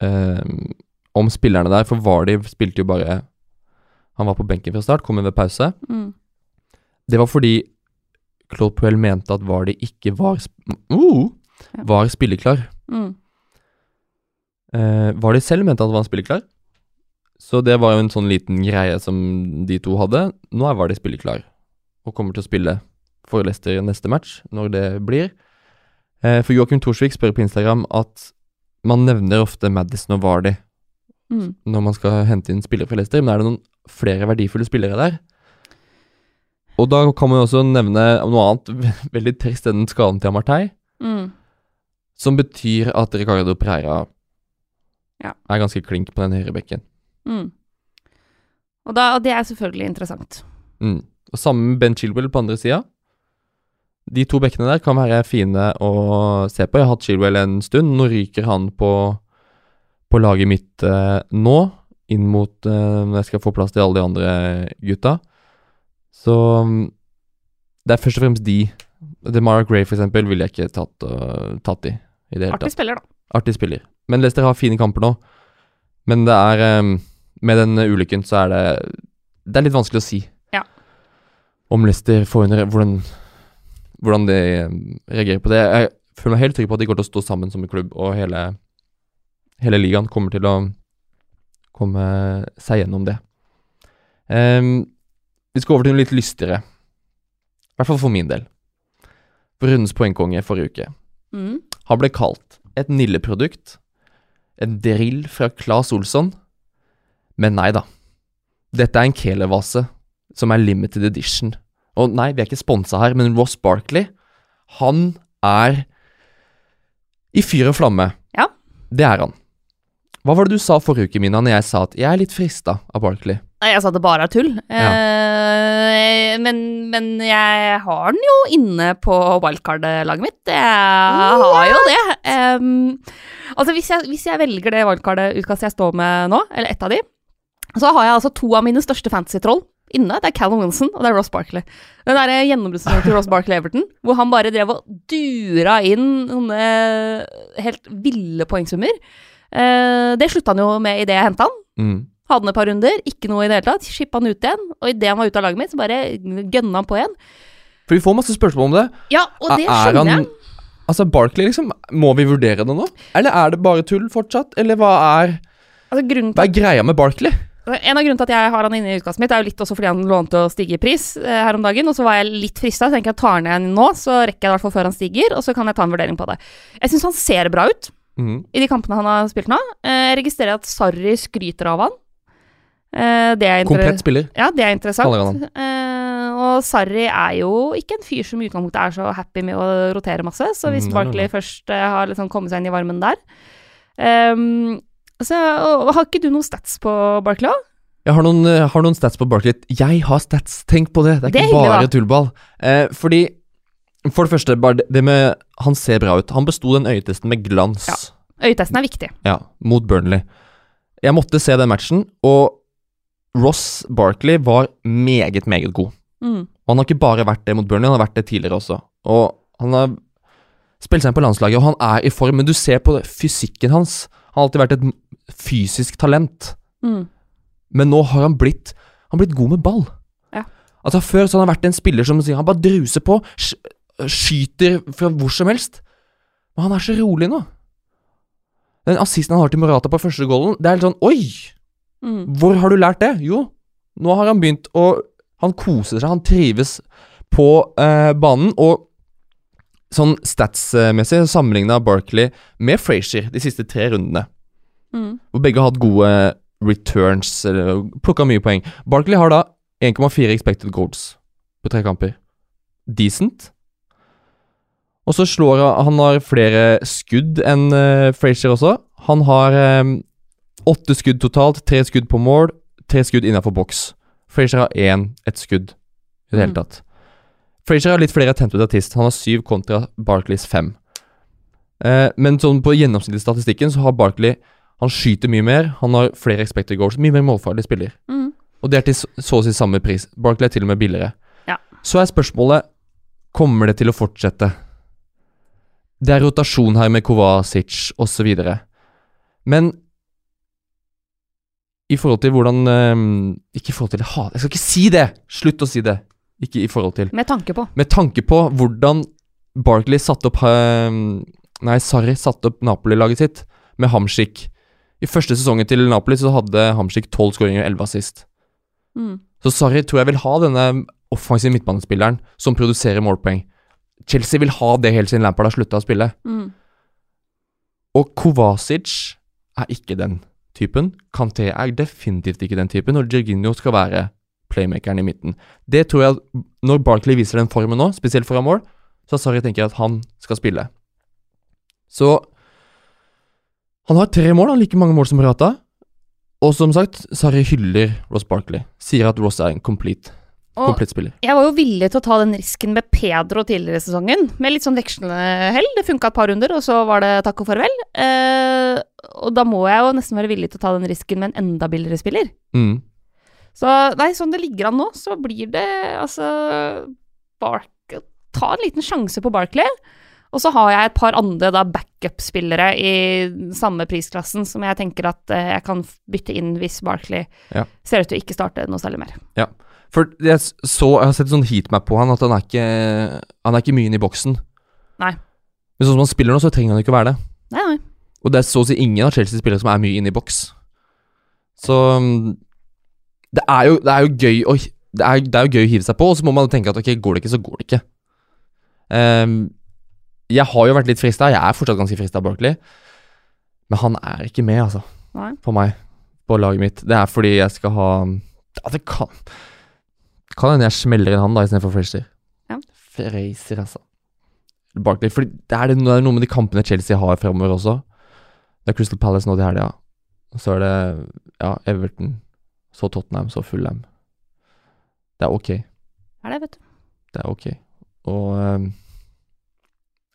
ehm, Om spillerne der. For Vardy spilte jo bare Han var på benken fra start, kom inn ved pause. Mm. Det var fordi Claude Puel mente at Vardy ikke var sp uh, Ja. Var spilleklar. Mm. Uh, Vardy selv mente at han var spilleklar. Så det var jo en sånn liten greie som de to hadde. Nå er Vardy spilleklar og kommer til å spille for Leicester neste match, når det blir. Eh, for Joakim Thorsvik spør på Instagram at man nevner ofte Madison og Vardy Mm. når man skal hente inn spillere fra Leicester, men er det noen flere verdifulle spillere der? Og da kan man jo også nevne noe annet veldig trist, enn skaden til Amartey, Mm. som betyr at Ricardo Pereira Ja. er ganske klink på den høyre bekken. Mm. Og, da, og det er selvfølgelig interessant. Mm. Og Sammen med Ben Chilwell på andre sida. De to bekkene der kan være fine å se på. Jeg har hatt Chilwell en stund. Nå ryker han på, på laget mitt eh, nå, inn mot eh, når jeg skal få plass til alle de andre gutta. Så mm, det er først og fremst de. DeMara Gray, for eksempel, ville jeg ikke tatt, uh, tatt i. i det hele Artig tatt. spiller, da. Artig spiller. Men Leicester har fine kamper nå. Men det er um, Med den ulykken så er det Det er litt vanskelig å si. Ja. Om Leicester får under hvordan, hvordan de reagerer på det. Jeg føler meg helt trygg på at de går til å stå sammen som en klubb, og hele, hele ligaen kommer til å komme seg gjennom det. Um, vi skal over til noe litt lystigere. I hvert fall for min del. For rundens poengkonge forrige uke. Mm. Han ble kalt et Nille-produkt, en drill fra Claes Olsson. Men nei da. Dette er en Kele-vase som er limited edition. Og nei, vi er ikke sponsa her, men Ross Barkley, han er i fyr og flamme. Ja. Det er han. Hva var det du sa forrige uke, Mina, når jeg sa at jeg er litt frista av Barkley? Nei, jeg sa det bare er tull. Eh, men, men jeg har den jo inne på wildcard-laget mitt. Jeg har jo det. Em, altså, hvis jeg, hvis jeg velger det wildcard-utkastet jeg står med nå, eller ett av de, så har jeg altså to av mine største fantasy-troll inne. Det er Callum Wilson og det er Ross Barkley. Den derre gjennombruddssesongen til Ross Barkley Everton, hvor han bare drev og dura inn sånne helt ville poengsummer. Eh, det slutta han jo med idet jeg henta han. Mm. Hadde han et par runder, ikke noe i det hele tatt. Skippa han ut igjen. Og idet han var ute av laget mitt, så bare gønna han på igjen. For vi får masse spørsmål om det. Ja, og det Er skjønner han- jeg. Altså, Barkley, liksom, må vi vurdere det nå? Eller er det bare tull fortsatt? Eller hva er, Altså, hva er greia med Barkley? En av grunnene til at jeg har han inne i utkastet mitt, er jo litt også fordi han lånte å stige i pris eh, her om dagen. Og så var jeg litt frista, så tenker jeg tar tar ned nå, så rekker jeg det i hvert fall før han stiger. Og så kan jeg ta en vurdering på det. Jeg syns han ser bra ut mm. i de kampene han har spilt nå. Eh, Jeg registrerer at Sarri skryter av han. Eh, Det er Komplett spiller. Ja, det er interessant. Eh, og Sarri er jo ikke en fyr som i utgangspunktet er så happy med å rotere masse, så hvis Mm, Barkley først eh, har liksom kommet seg inn i varmen der Ehm, så og, Har ikke du noen stats på Barkley òg? Jeg har noen, har noen stats på Barkley. Jeg har stats, tenk på det! Det er Det er ikke bare tullball. Eh, fordi For det første, bare det- med Han ser bra ut. Han besto den øyetesten med glans. Ja. Øyetesten er viktig. Ja, mot Burnley. Jeg måtte se den matchen, og Ross Barkley var meget, meget god. Mm. Og han har ikke bare vært det mot Burnley, han har vært det tidligere også. Og han har spilt seg inn på landslaget, og han er i form, men du ser på fysikken hans. Han har alltid vært et fysisk talent, Mm. men nå har han blitt Han blitt god med ball. Ja. Altså Før så har han vært en spiller som sier han bare druser på, skyter fra hvor som helst. Men han er så rolig nå. Den assisten han har til Morata på første goalen, det er litt sånn Oi! Mm. Hvor har du lært det? Jo, nå har han begynt å Han koser seg, han trives på eh, banen, og sånn statsmessig sammenligna Barkley med Frazier de siste tre rundene, Mm. hvor begge har hatt gode returns, eller plukka mye poeng. Barkley har da 1,4 expected goals på tre kamper. Decent. Og så slår han har flere skudd enn uh, Frazier også. Han har um, åtte skudd totalt, tre skudd på mål, tre skudd innafor boks. Frazier har én, ett skudd i det hele Mm. tatt. Frazier har litt flere attempted artist. Han har syv kontra Barclays fem. Uh, men sånn på gjennomsnittlig statistikken så har Barkley Han skyter mye mer, han har flere expected goals, mye mer målfarlig spiller. Mm. Og det er til så å si samme pris. Barkley er til og med billigere. Ja. Så er spørsmålet Kommer det til å fortsette? Det er rotasjon her med Kovacic osv. Men i forhold til hvordan eh, Ikke i forhold til ha, Jeg skal ikke si det! Slutt å si det. Ikke i forhold til. Med tanke på. Med tanke på hvordan Barkley satte opp eh, Nei, Sarri satte opp Napoli-laget sitt med Hamsik. I første sesongen til Napoli så hadde Hamsik 12 skåringer og 11 assist. Mm. Så Sarri tror jeg vil ha denne offensive midtbanespilleren som produserer målpoeng. Chelsea vil ha det helt siden Lampard har slutta å spille. Mm. Og Kovacic er ikke den typen. Kanté er definitivt ikke den typen, og Jorginho skal være playmakeren i midten. Det tror jeg at Når Barkley viser den formen nå, spesielt foran mål, så har Sarri tenker at han skal spille. Så Han har tre mål, han like mange mål som Morata. Og som sagt, Sarri hyller Ross Barkley. Sier at Ross er en complete, complete spiller. jeg var jo villig til å ta den risken med Pedro tidligere i sesongen, med litt sånn vekslende hell. Det funka et par runder, og så var det takk og farvel. Eh, og da må jeg jo nesten være villig til å ta den risken med en enda billigere spiller. Mm. Så nei, sånn det ligger an nå, så blir det altså Bark Ta en liten sjanse på Barkley. Og så har jeg et par andre da backup-spillere i samme prisklassen som jeg tenker at eh, jeg kan bytte inn hvis Barkley Ja. ser ut til å ikke starte noe særlig mer. For jeg så Jeg har sett sånn heatmap på han, at han er ikke Han er ikke mye inne i boksen. Nei. Men sånn som han spiller nå, så trenger han ikke å være det. Nei, nei. Og det er så å si ingen av Chelsea-spillere som er mye inne i boks. Så mm, det er jo, det er jo gøy å det er, det er jo gøy å hive seg på, og så må man tenke at ok, går det ikke, så går det ikke. Ehm, jeg har jo vært litt frista, jeg er fortsatt ganske frista av Barkley, men han er ikke med, altså, nei. På meg, på laget mitt. Det er fordi jeg skal ha Ja, det kan Kan hende jeg smeller inn han da istedenfor Frazier. Ja. Frazier, altså. Barkley, fordi det er, det, det noe med de kampene Chelsea har fremover også. Det er Crystal Palace nå til helga. Så er det ja, Everton, så Tottenham, så Fulham. Det er ok. Er det, vet du. Det er ok. Og nei,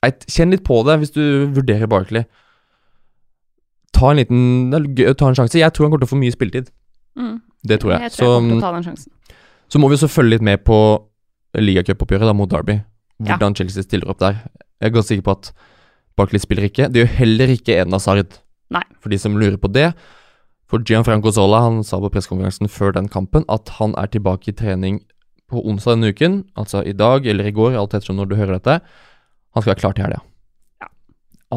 Kjenn litt på det hvis du vurderer Barkley. Ta en liten ta en sjanse. Jeg tror han kommer til å få mye spilletid. Mm. Det tror jeg. Jeg tror jeg så, så må vi også følge litt med på ligacupoppgjøret mot Derby. Hvordan Chelsea stiller opp der. Jeg er ganske sikker på at Barkley spiller ikke. Det gjør heller ikke Eden Hazard. Nei. For de som lurer på det. For Gianfranco Zola han sa på pressekonferansen før den kampen at han er tilbake i trening på onsdag denne uken, altså i dag eller i går, alt ettersom når du hører dette. Han skal være klar til helga. Ja.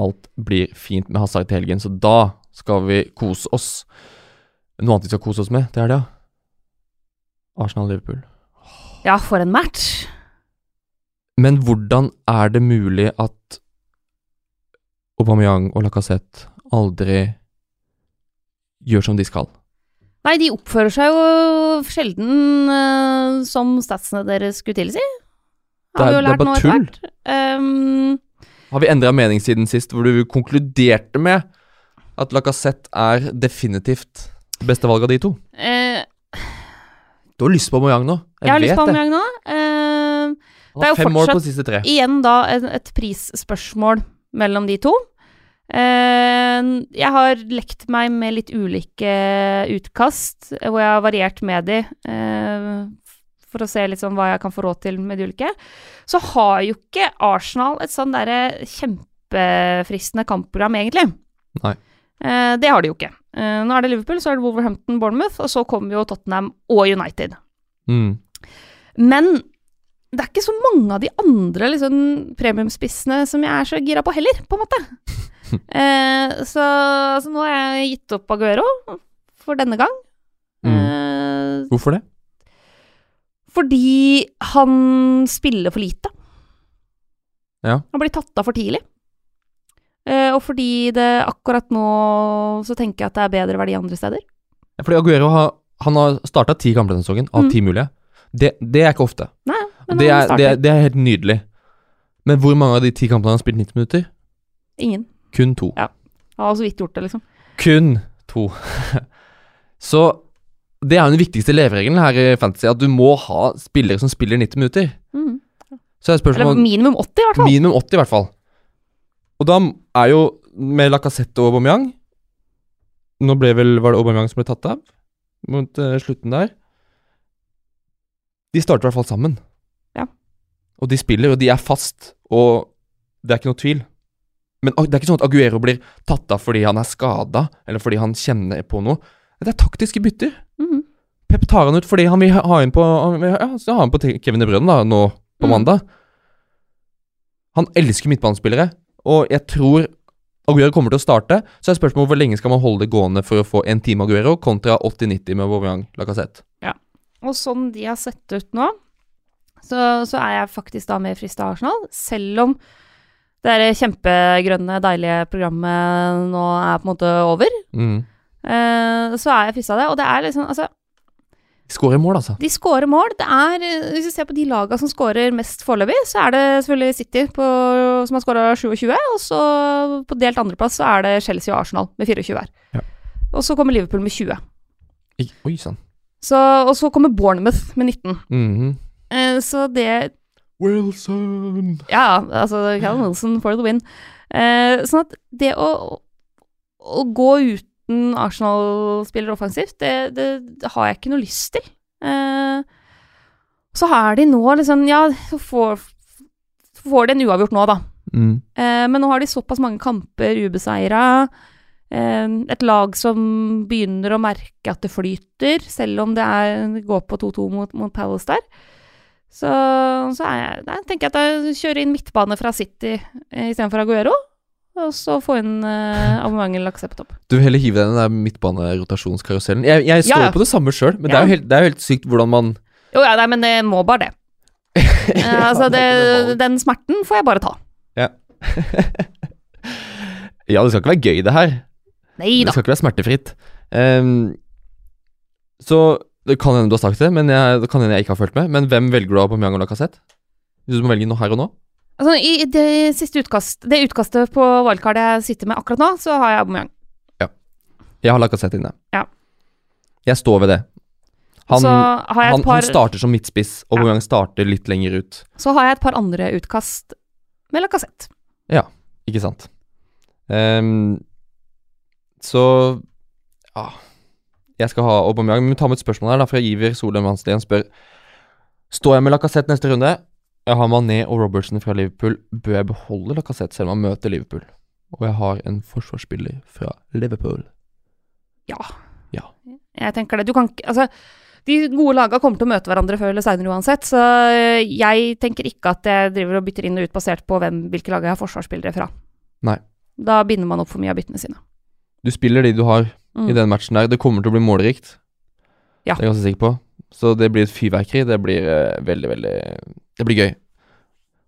Alt blir fint med Hazard til helgen, så da skal vi kose oss. Noe annet vi skal kose oss med til helga? Arsenal-Liverpool. Ja, for en match. Men hvordan er det mulig at Aubameyang og Lacassette aldri gjør som de skal? Nei, de oppfører seg jo sjelden uh, som statsene deres skulle tilsi. Det er- Har vi jo lært nå etter hvert. Ehm, Har vi endra mening siden sist, hvor du konkluderte med at Lacassette er definitivt det beste valget av de to? eh, Du har lyst på Mojang nå. Jeg, jeg har lyst på det. Aubameyang nå. Ehm, det er jo fortsatt- igjen da et, et prisspørsmål mellom de to. Eh, jeg har lekt meg med litt ulike utkast, eh, hvor jeg har variert med de, eh, for å se litt sånn hva jeg kan få råd til med de ulike. Så har jo ikke Arsenal et sånn derre kjempefristende kampprogram, egentlig. Nei. Eh, det har de jo ikke. Eh, nå er det Liverpool, så er det Wolverhampton, Bournemouth, og så kommer jo Tottenham og United. Mm. Men det er ikke så mange av de andre liksom, premiumspissene som jeg er så gira på heller, på en måte. eh, så, altså, nå har jeg gitt opp Aguero for denne gang. Mm. Eh, Hvorfor det? Fordi han spiller for lite. Ja. Han blir tatt av for tidlig. Eh, og fordi det akkurat nå så tenker jeg at det er bedre verdi andre steder. Ja, Fordi Aguero har, han har starta ti kamper denne sesongen, av Mm. ti mulige. Det, det er ikke ofte. Nei, men Det han er, det, det er helt nydelig. Men hvor mange av de ti kampene har han spilt 90 minutter? Ingen. Kun to. Ja. Han har så vidt gjort det, liksom. Kun to. Så det er jo den viktigste leveregelen her i Fantasy, at du må ha spillere som spiller 90 minutter. Mm. Så er Eller minimum 80, i hvert fall. Minimum 80, i hvert fall. Og da er jo med Lacassette og Aubameyang Nå ble vel, var det Aubameyang som ble tatt av mot uh, slutten der. De starter i hvert fall sammen. Ja. Og de spiller, og de er fast, og det er ikke noe tvil. Men det er ikke sånn at Aguero blir tatt av fordi han er skada, eller fordi han kjenner på noe. Det er taktiske bytter. Mm. Pep tar han ut fordi han vil ha inn på Ja, så har han på Kevin De Bruyne da, nå på Mm. mandag. Han elsker midtbanespillere, og jeg tror Aguero kommer til å starte. Så er spørsmålet hvor lenge skal man holde det gående for å få en time Aguero, kontra 80-90 med Aubameyang Lacassette. Ja. Og sånn de har sett ut nå, så, så er jeg faktisk da mer frista av Arsenal. Selv om det kjempegrønne, deilige programmet nå er på en måte over, Mm. Eh, så er jeg frista av det. Og det er liksom Altså, Skårer mål, altså. de skårer mål. Det er Hvis vi ser på de laga som skårer mest foreløpig, så er det selvfølgelig City på, som har skåra 27, og så på delt andreplass så er det Chelsea og Arsenal med 24 hver. Ja. Og så kommer Liverpool med 20. I- Oi sann. Så, og så kommer Bournemouth med 19. Mhm. Eh, så det Wilson Ja, altså Callum Wilson for the win. Eh, sånn at det å, å gå uten Arsenal spiller offensivt, det, det har jeg ikke noe lyst til. Eh, så har de nå liksom Ja, så får, så får de en uavgjort nå, da. mm. Eh, men nå har de såpass mange kamper ubeseira. Eh, et lag som begynner å merke at det flyter, selv om det, er, går på 2-2 mot, mot Palace der. Så, så jeg, da tenker jeg at jeg kjører inn midtbane fra City istedenfor Aguero. Og så få inn uh, Aubameyang eller Lacassette på topp. Du vil heller hive deg i den der midtbanerotasjonskarusellen. Jeg, jeg står Ja, ja. på det samme sjøl, men det, er jo helt, det er jo helt sykt hvordan man Jo, ja, nei, men det må bare det. Eh, altså, det, den smerten får jeg bare ta. Ja, det skal ikke være gøy, det her. Nei Det da. skal ikke være smertefritt. Ehm, så det kan hende du har sagt det, men jeg, det kan hende jeg ikke har fulgt med. Men hvem velger du av på og Lacassette? Hvis du må velge noe her og nå? Altså, I det siste utkast, det utkastet på wildcard jeg sitter med akkurat nå, så har jeg Aubameyang. Ja. Jeg har Lacassette inne. Ja. Jeg står ved det. Han, så, har jeg han, par, han starter som midtspiss, og Aubameyang starter litt lenger ut. så har jeg et par andre utkast med Lacassette. Ikke sant? Um, så Ja. Jeg skal ha Aubameyang. Men ta med et spørsmål her, da, fra Iver Solheim Hansen. Han spør Står jeg med Lacassette neste runde? Jeg har Mané og Robertson fra Liverpool. Bør jeg beholde Lacassette selv om han møter Liverpool? Og jeg har en forsvarsspiller fra Liverpool. Ja. Ja. Jeg tenker det. Du kan ikke Altså, de gode laga kommer til å møte hverandre før eller seinere uansett, så øh, jeg tenker ikke at jeg driver og bytter inn og ut basert på hvem, hvilke lag jeg har forsvarsspillere fra. Nei. Da binder man opp for mye av byttene sine. Du spiller de du har Mm. i den matchen der. Det kommer til å bli målrikt. Ja. Det er jeg ganske sikker på. Så det blir et fyrverkeri. Det blir eh, veldig, veldig Det blir gøy.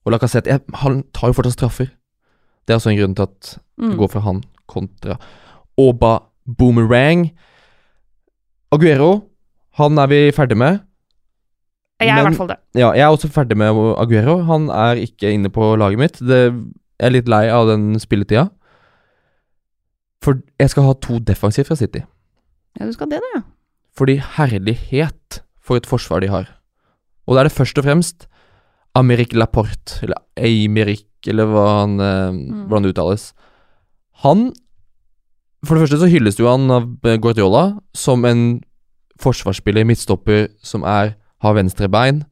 Og Lacassette jeg, Han tar jo fortsatt straffer. Det er også en grunn til at Mm. det går for han kontra Oba Boomerang. Aguero, han er vi ferdig med. Jeg er i men- hvert fall det. Ja, jeg er også ferdig med Aguero. Han er ikke inne på laget mitt. Det, jeg er litt lei av den spilletida. For jeg skal ha to defensivt fra City. Ja, du skal det, da. Fordi herlighet for et forsvar de har. Og da er det først og fremst Amerik Laporte, eller Eimerick, eller hva han, eh, Mm. hvordan det uttales. Han For det første så hylles jo han av eh, Guardiola som en forsvarsspiller, midtstopper, som er, har venstre bein.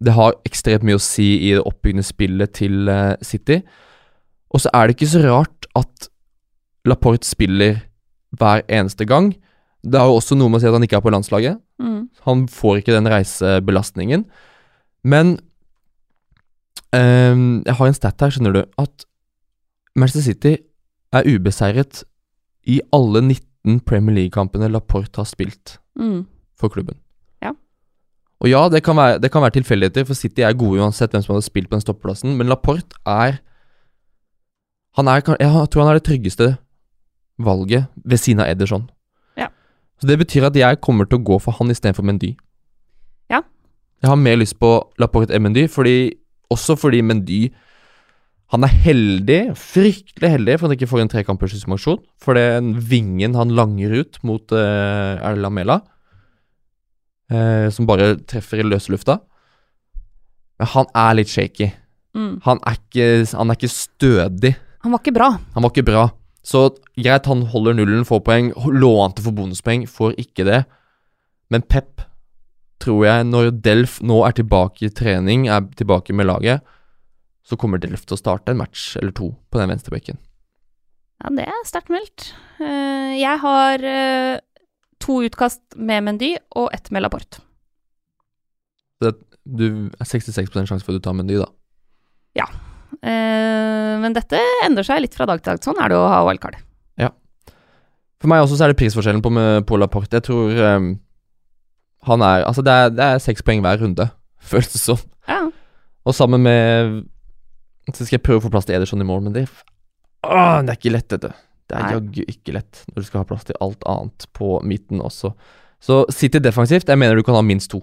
Det har ekstremt mye å si i det oppbyggende spillet til eh, City. Og så er det ikke så rart at Laporte spiller hver eneste gang. Det har jo også noe med å si at han ikke er på landslaget. Mm. Han får ikke den reisebelastningen. Men um, jeg har en stat her, skjønner du, at Manchester City er ubeseiret i alle 19 Premier League-kampene Laporte har spilt Mm. for klubben. Ja. Og ja, det kan, være, det kan være tilfeldigheter, for City er gode uansett hvem som hadde spilt på den stoppeplassen, men Laporte er Han er Jeg tror han er det tryggeste valget ved siden av Ederson. Så det betyr at jeg kommer til å gå for han istedenfor Mendy. Ja. Jeg har mer lyst på Laporte enn Mendy, fordi, også fordi Mendy han er heldig, fryktelig heldig, for han ikke får en trekampers suspension. For den vingen han langer ut mot uh, Er det Lamela, eh, som bare treffer i løse lufta. Men han er litt shaky. Mm. Han er ikke, han er ikke stødig. Han var ikke bra. Han var ikke bra. Så greit, han holder nullen, får poeng. Lånte for bonuspoeng, får ikke det. Men Pep, tror jeg, når Delf nå er tilbake i trening, er tilbake med laget, så kommer Delf til å starte en match eller to på den venstrebekken. Ja, det er sterkt meldt. Eh, jeg har eh, to utkast med Mendy og ett med Laporte. Du er 66% sjanse for at du tar Mendy, da. Eh, men dette endrer seg litt fra dag til dag. Sånn er det å ha wildcard. For meg også så er det prisforskjellen på, på Laporte. Jeg tror um, han er Altså, det er, det er seks poeng hver runde, føles det som. Ja. Og sammen med Så skal jeg prøve å få plass til Ederson i mål, men det å, det er ikke lett, dette. Det er jaggu ikke lett når du skal ha plass til alt annet på midten også. Så City defensivt, jeg mener du kan ha minst to.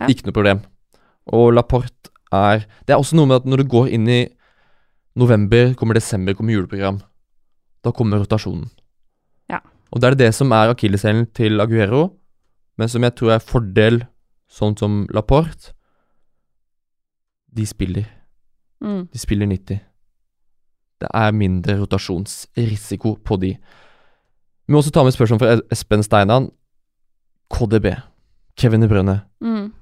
Ja. Ikke noe problem. Og Laporte er Det er også noe med at når du går inn i november, kommer desember, kommer juleprogram, da kommer rotasjonen. Ja. Og det er det som er akilleshælen til Aguero, men som jeg tror er fordel, sånn som Laporte. De spiller. Mm. De spiller 90. Det er mindre rotasjonsrisiko på de. Vi må også ta med spørsmål fra Espen Steinan. KDB. Kevin De Brønne. Mm.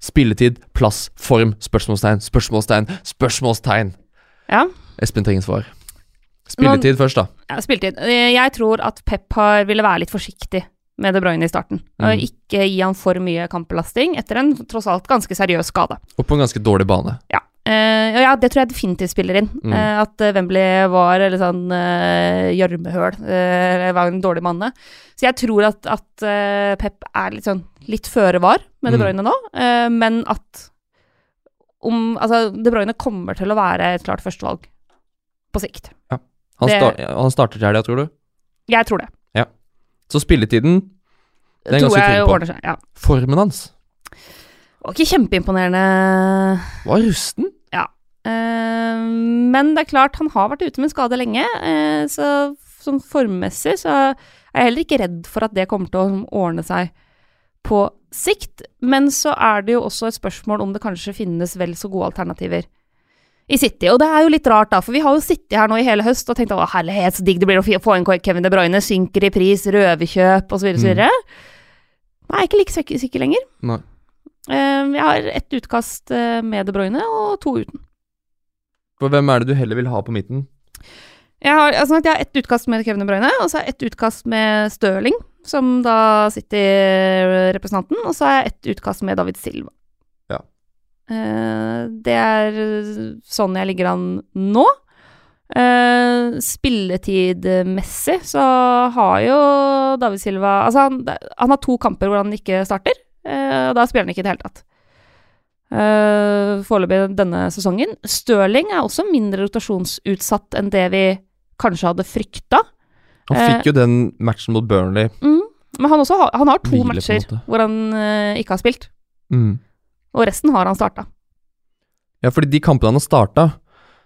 Spilletid, plass, form, spørsmålstegn, spørsmålstegn, spørsmålstegn. Ja. Espen trenger svar. Spilletid først, da. ja, spilletid. Eh, Jeg tror at Pep har, ville være litt forsiktig med De Bruyne i starten. Mm. Ikke gi han for mye kampbelasting etter en tross alt ganske seriøs skade. Og på en ganske dårlig bane. Ja. Eh, ja, det tror jeg definitivt spiller inn. Mm. Uh, at Wembley var litt sånn uh, gjørmehøl, eh, var en dårlig manne. Så jeg tror at, at Pep er litt sånn litt føre var med De Mm. Bruyne nå, men at om Altså, De Bruyne kommer til å være et klart førstevalg på sikt. Han, Det- sta han starter til helga, tror du? Jeg tror det. Så spilletiden Det er ganske trygg på. ordner seg. Ja. Formen hans Var ikke kjempeimponerende var rusten. Eh, men det er klart, han har vært ute med skade lenge, eh, så sånn formmessig så er jeg heller ikke redd for at det kommer til å ordne seg på sikt. Men så er det jo også et spørsmål om det kanskje finnes vel så gode alternativer i City. Og det er jo litt rart, da, for vi har jo sittet her nå i hele høst og tenkt å herlighet, så digg det blir å få inn Kevin De Bruyne, synker i pris, røverkjøp osv. osv. Mm. Nei, ikke like sikker, sikker lenger. Nei. Uh, jeg har ett utkast eh, med De Bruyne og to uten. For hvem er det du heller vil ha på midten? Jeg har, altså, jeg har ett utkast med Kevin De Bruyne, og så har jeg ett utkast med Stirling, som da sitter representanten, og så har jeg ett utkast med David Silva. Eh, det er sånn jeg ligger an nå. Eh, spilletidmessig så har jo David Silva Altså, han, han har to kamper hvor han ikke starter, eh, og da spiller han ikke i det hele tatt. Uh, Foreløpig denne sesongen. Stirling er også mindre rotasjonsutsatt enn det vi kanskje hadde frykta. Han fikk jo den matchen mot Burnley. Mm. Men han, også har, han har to Hvile, matcher hvor han ikke har spilt, Mm. Og resten har han starta. Ja, fordi de kampene han har starta,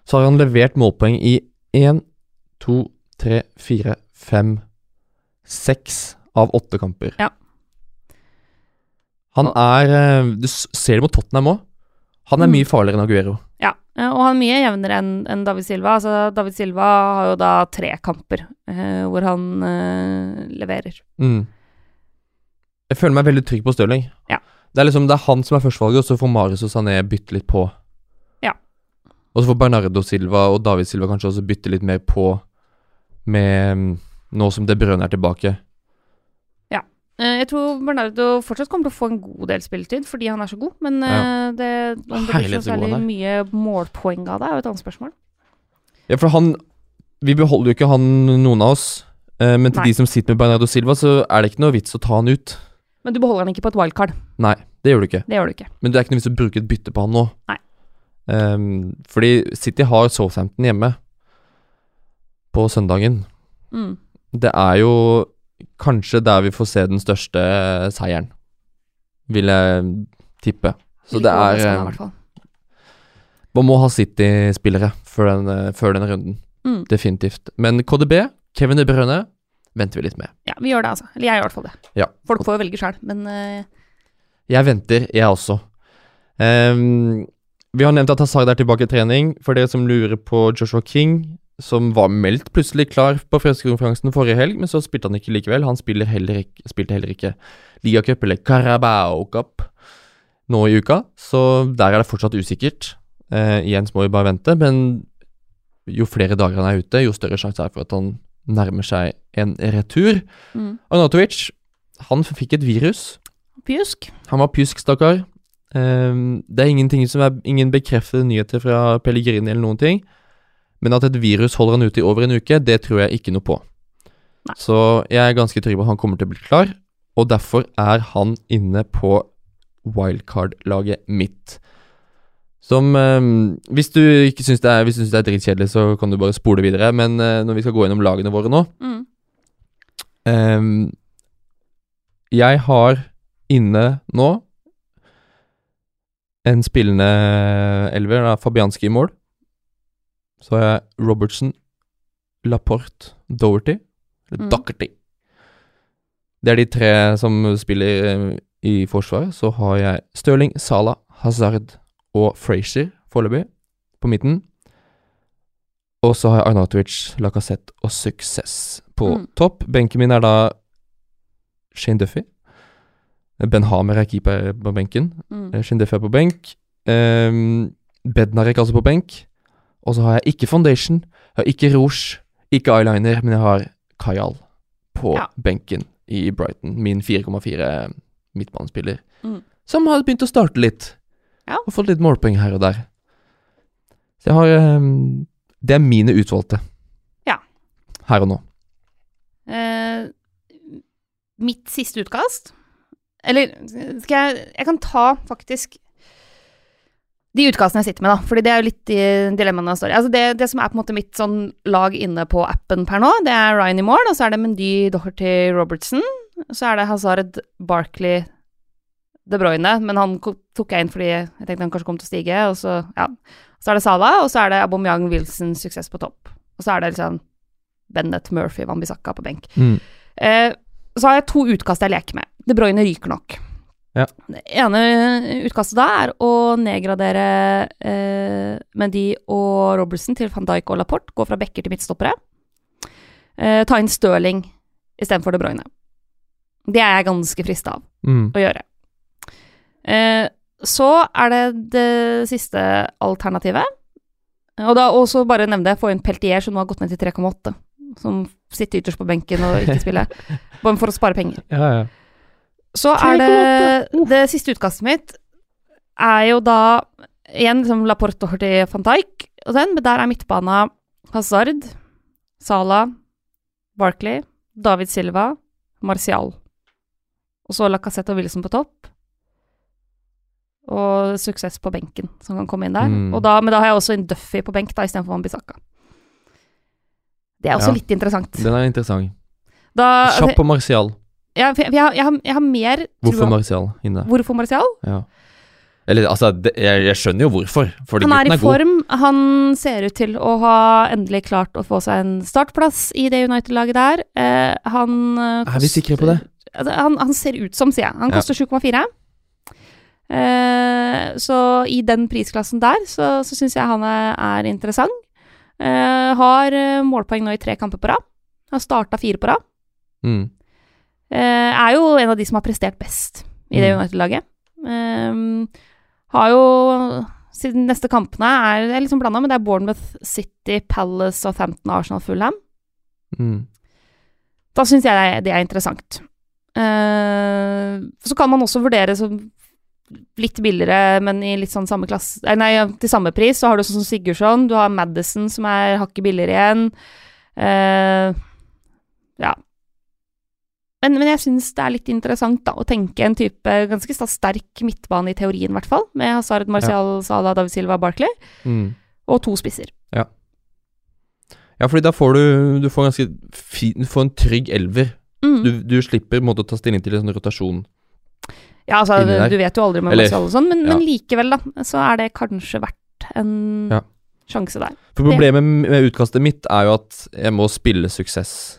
så har han levert målpoeng i én, to, tre, fire, fem, seks av åtte kamper. Ja. Han er eh, Du ser det mot Tottenham òg. Han er Mm. mye farligere enn Aguero. Ja, eh, og han er mye jevnere enn en David Silva. Altså, David Silva har jo da tre kamper eh, hvor han eh, leverer. Mm. Jeg føler meg veldig trygg på Stirling. Ja. Det er liksom det er han som er førstevalget, og så får Marius og Sané bytte litt på. Ja. Og så får Bernardo Silva og David Silva kanskje også bytte litt mer på med mm, Nå som De Bruyne er tilbake. Ja. jeg tror Bernardo fortsatt kommer til å få en god del spilletid fordi han er så god, men ja. det, om det blir så særlig mye målpoeng av det, er jo et annet spørsmål. Ja, for han Vi beholder jo ikke han, noen av oss. eh, men til Nei. de som sitter med Bernardo Silva, så er det ikke noe vits å ta han ut. Men du beholder han ikke på et wildcard. Nei, det gjør du ikke. Det gjør du ikke. Men det er ikke noe vits å bruke et bytte på han nå. Nei. Um, fordi City har Southampton hjemme på søndagen. Mm. Det er jo kanskje der vi får se den største seieren, vil jeg tippe. Så det er eh. Man må ha City-spillere før, den, eh, før den runden. Mm. Definitivt. Men KDB, Kevin De Bruyne, venter vi litt med. Ja, vi gjør det, altså. Eller jeg gjør i hvert fall det. Ja. Folk får jo velge sjøl, men uh... Jeg venter, jeg også. Um, vi har nevnt at Hazard er tilbake i trening. For dere som lurer på Joshua King, som var meldt plutselig klar på fredskonferansen forrige helg, men så spilte han ikke likevel. Han heller ikke, spilte heller ikke ligacup eller Carabao Cup nå i uka, så der er det fortsatt usikkert. Eh, igjen så må vi bare vente, men jo flere dager han er ute, jo større sjanse er det for at han nærmer seg en retur. mm. Arnatovic, han fikk et virus. Pjusk. Han var pjusk, stakkar. Um, det er ingenting som er ingen bekreftede nyheter fra Pellegrini eller noen ting. Men at et virus holder han ute i over en uke, det tror jeg ikke noe på. Nei. Så jeg er ganske trygg på at han kommer til å bli klar, og derfor er han inne på wildcard-laget mitt. Som eh, Hvis du ikke syns det, er- synes det er dritkjedelig, så kan du bare spole videre, men eh, når vi skal gå gjennom lagene våre nå Mm. eh, jeg har inne nå en spillende elver, da, Fabianski i mål. Så har jeg Robertson, Laporte, Doherty, eller Mm. Doherty. Det er de tre som spiller eh, i forsvaret. Så har jeg Stirling, Salah, Hazard og Frazier foreløpig på midten. Og så har jeg Arnatovic, Lacassette og Success på Mm. topp. Benken min er da Shane Duffy. Ben Hamer er keeper på benken. Mm. Eh, Shane Duffy er på benk. Um, Bednarek altså på benk. Og så har jeg ikke Foundation, jeg har ikke Rouge, ikke eyeliner, men jeg har Kajal på Ja. benken i Brighton. Min 4,4 midtbanespiller. Mm. Som har begynt å starte litt. Ja. Og fått litt målpoeng her og der. Så jeg har um, Det er mine utvalgte. Ja. Her og nå. Uh, mitt siste utkast Eller skal jeg Jeg kan ta faktisk de utkastene jeg sitter med, da. Fordi det er jo litt i dilemmaene jeg står i. Altså det, det som er på en måte mitt sånn lag inne på appen per nå, det er Ryan i mål, og så er det Mendy, Doherty, Robertson. Så er det Hazard, Barkley, De Bruyne, men han tok jeg inn fordi jeg tenkte han kanskje kom til å stige, og så, ja. Så er det Salah, og så er det Aubameyang, Wilson, suksess på topp. Og så er det liksom Bennett, Murphy, Wambisaka på benk. Mm. Eh, så har jeg to utkast jeg leker med. De Bruyne ryker nok. Ja. Det ene utkastet da er å nedgradere eh, Mendy og Robertson til van Dijk og Laporte. Gå fra backer til midtstoppere. Eh, ta inn Stirling istedenfor De Bruyne. Det er jeg ganske frista av Mm. å gjøre. Eh, så er det det siste alternativet. Og da også bare nevne det, få inn Peltier, som nå har gått ned til 3,8. Som sitter ytterst på benken og ikke spiller. Bare for å spare penger. Ja, ja. Så er det Det siste utkastet mitt er jo da igjen liksom Laporte og van Dijk og den, men der er midtbana Hazard, Salah, Barkley, David Silva, Martial. Og så Lacassette og Wilson på topp. Og suksess på benken, som kan komme inn der. Mm. Da, men da har jeg også en Duffy på benk da, istedenfor Wambisaka. Det er også Ja. litt interessant. Den er interessant. Da, Kjapp på Martial. ja, jeg, jeg, jeg, har, jeg har mer Hvorfor Martial inne? Hvorfor Martial? Ja. Eller altså, det, jeg, skjønner jo hvorfor. Han er i er form. Han ser ut til å ha endelig klart å få seg en startplass i det United-laget der. Eh, han eh, Er vi sikre på det? Altså, Han, han ser ut som, sier jeg. Han koster 7,4. Eh, så i den prisklassen der, så, så syns jeg han er, er interessant. Eh, har eh, målpoeng nå i tre kamper på rad. Har starta fire på rad. Mm. Eh, er jo en av de som har prestert best i det Mm. United-laget. Eh, har jo Siden neste kampene er, er liksom blanda, men det er Bournemouth, City, Palace, Og 15 Arsenal, Fulham. Mm. Da syns jeg det er interessant. Uh, så kan man også vurdere som litt billigere, men i litt sånn samme klasse eh, Nei, til samme pris, så har du sånn som Sigurdsson, du har Madison som er hakket billigere igjen. Uh, ja. Men, men jeg syns det er litt interessant da, å tenke en type ganske sterk midtbane i teorien, i hvert fall, med Hazard, Marcial, Salah, David Silva, Barkley, Mm. og to spisser. Ja, fordi da får du Du får ganske fin, Du får en trygg elver. Mm. Du, du slipper måte å ta stilling til en sånn rotasjon. Ja, altså, du vet jo aldri med Eller- og sånn, men, ja. men likevel, da, så er det kanskje verdt en Ja. sjanse der. For problemet med utkastet mitt er jo at jeg må spille suksess.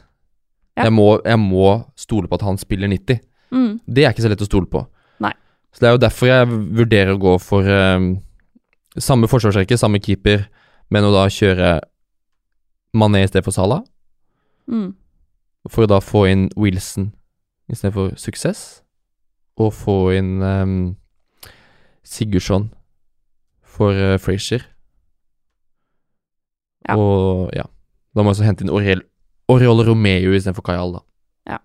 Ja. Jeg, må, jeg må stole på at han spiller 90. Mm. Det er ikke så lett å stole på. Nei. Så det er jo derfor jeg vurderer å gå for um, samme forsvarsrekke, samme keeper, men å da kjøre Mané i stedet for Salah. Mm. For å da få inn Wilson i stedet for suksess. Og få inn um, Sigurdsson for uh, Frazier. Ja. Og ja. Da må jeg også hente inn Oriel, Oriol Romeo istedenfor Kajal, da. Ja.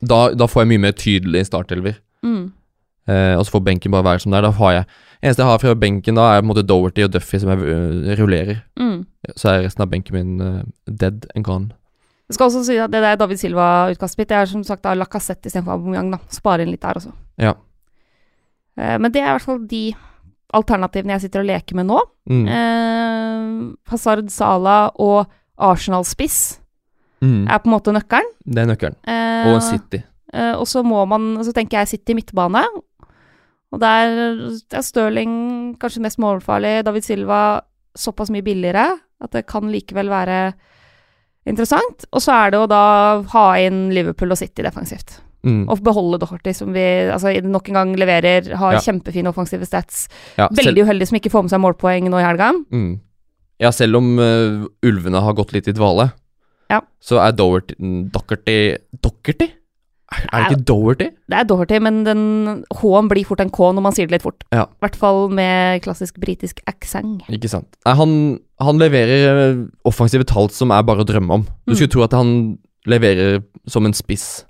da. Da får jeg mye mer tydelig startelver. Mm. Eh, og så får benken bare være som det er. Da har jeg Eneste jeg har fra benken da, er på en måte Doverty og Duffy som jeg uh, rullerer. Mm. Så er resten av benken min uh, dead and gone. Jeg skal også si at det der David Silva-utkastet mitt, det er som sagt da Lacassette istedenfor Aubameyang, da. Spare inn litt der også. Ja. Eh, men det er i hvert fall de alternativene jeg sitter og leker med nå. Mm. Eh, Hazard, Salah og Arsenal-spiss Mm. er på en måte nøkkelen. Det er nøkkelen. Eh, Og City. Eh, og så må man Så tenker jeg City midtbane. Og der er Stirling kanskje mest målfarlig. David Silva såpass mye billigere at det kan likevel være interessant. Og så er det å da ha inn Liverpool og City defensivt. Mm. Og beholde Doherty, som vi altså, nok en gang leverer. Har Ja. kjempefine offensive stats. Ja, Veldig uheldig som ikke får med seg målpoeng nå i helga. mm. ja, selv om uh, ulvene har gått litt i dvale, Ja. så er Doherty Dockerty Dockerty? Er det ikke Doherty? Det er Doherty, men den H-en blir fort en K når man sier det litt fort. Ja. I hvert fall med klassisk britisk aksent. Ikke sant. Nei, han, han leverer øh, offensive tall som er bare å drømme om. Du Mm. skulle tro at han leverer som en spiss,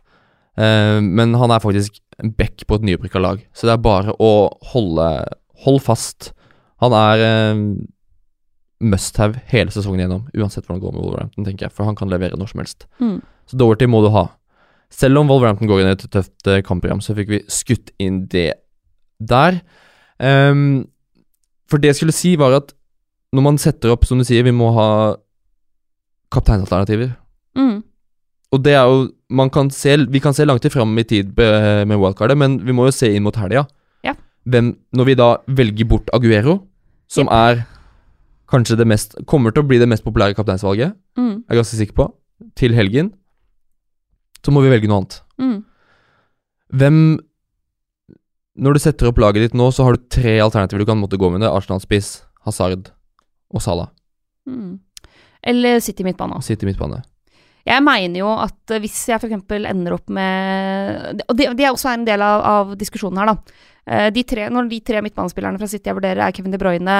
uh, men han er faktisk en back på et nyopprykka lag. Så det er bare å holde Hold fast. Han er uh, must have hele sesongen gjennom, uansett hvordan det går med Wolverhampton, tenker jeg, for han kan levere når som helst. Mm. Så Doherty må du ha. Selv om Wolverhampton går inn i et tøft eh, kampprogram, så fikk vi skutt inn det der. Um, for det jeg skulle si, var at når man setter opp, som du sier, vi må ha kapteinsalternativer. Mm. Og det er jo man kan se, Vi kan se langt fram i tid med wildcardet, men vi må jo se inn mot helga. Ja. Hvem, når vi da velger bort Aguero, som er kanskje det mest Kommer til å bli det mest populære kapteinsvalget, Mm. er ganske sikker på, til helgen, så må vi velge noe annet. Mm. Hvem Når du setter opp laget ditt nå, så har du tre alternativer du kan måtte gå med. Det Arsenal-spiss, Hazard og Salah. Mm. Eller City midtbane. City midtbane. Jeg mener jo at hvis jeg f.eks. ender opp med Og det, det er også en del av, av diskusjonen her, da. Eh, De tre, når de tre midtbanespillerne fra City jeg vurderer, er Kevin De Bruyne,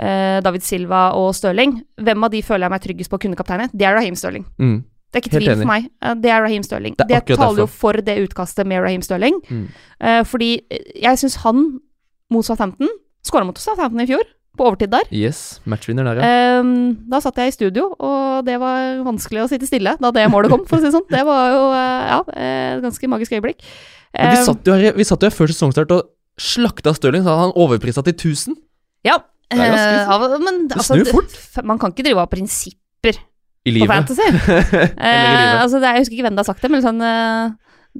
eh, David Silva og Stirling, hvem av de føler jeg meg tryggest på å kunne kapteine? Det er Raheem Stirling. Mm. Det er ikke tvil for meg. Eh, Det er Raheem Stirling. Det Det, taler jo for det utkastet med Raheem Stirling. Mm. Uh, fordi eh, jeg syns han, mot Southampton Skåra mot Southampton i fjor, på overtid der. Yes, matchvinner der, ja. Ehm, da satt jeg i studio, og det var vanskelig å sitte stille da det målet kom, for å si det sånn. Det var jo uh, ja, et ganske magisk øyeblikk. Men vi Ehm, satt jo her, vi satt jo her før sesongstart og slakta Stirling, så han overprisa til 1000. ja, eh, men Det altså, snur fort. Man kan ikke drive av prinsipper I på fantasy. Eh, altså, det er, jeg husker ikke hvem det har sagt det, men sånn eh,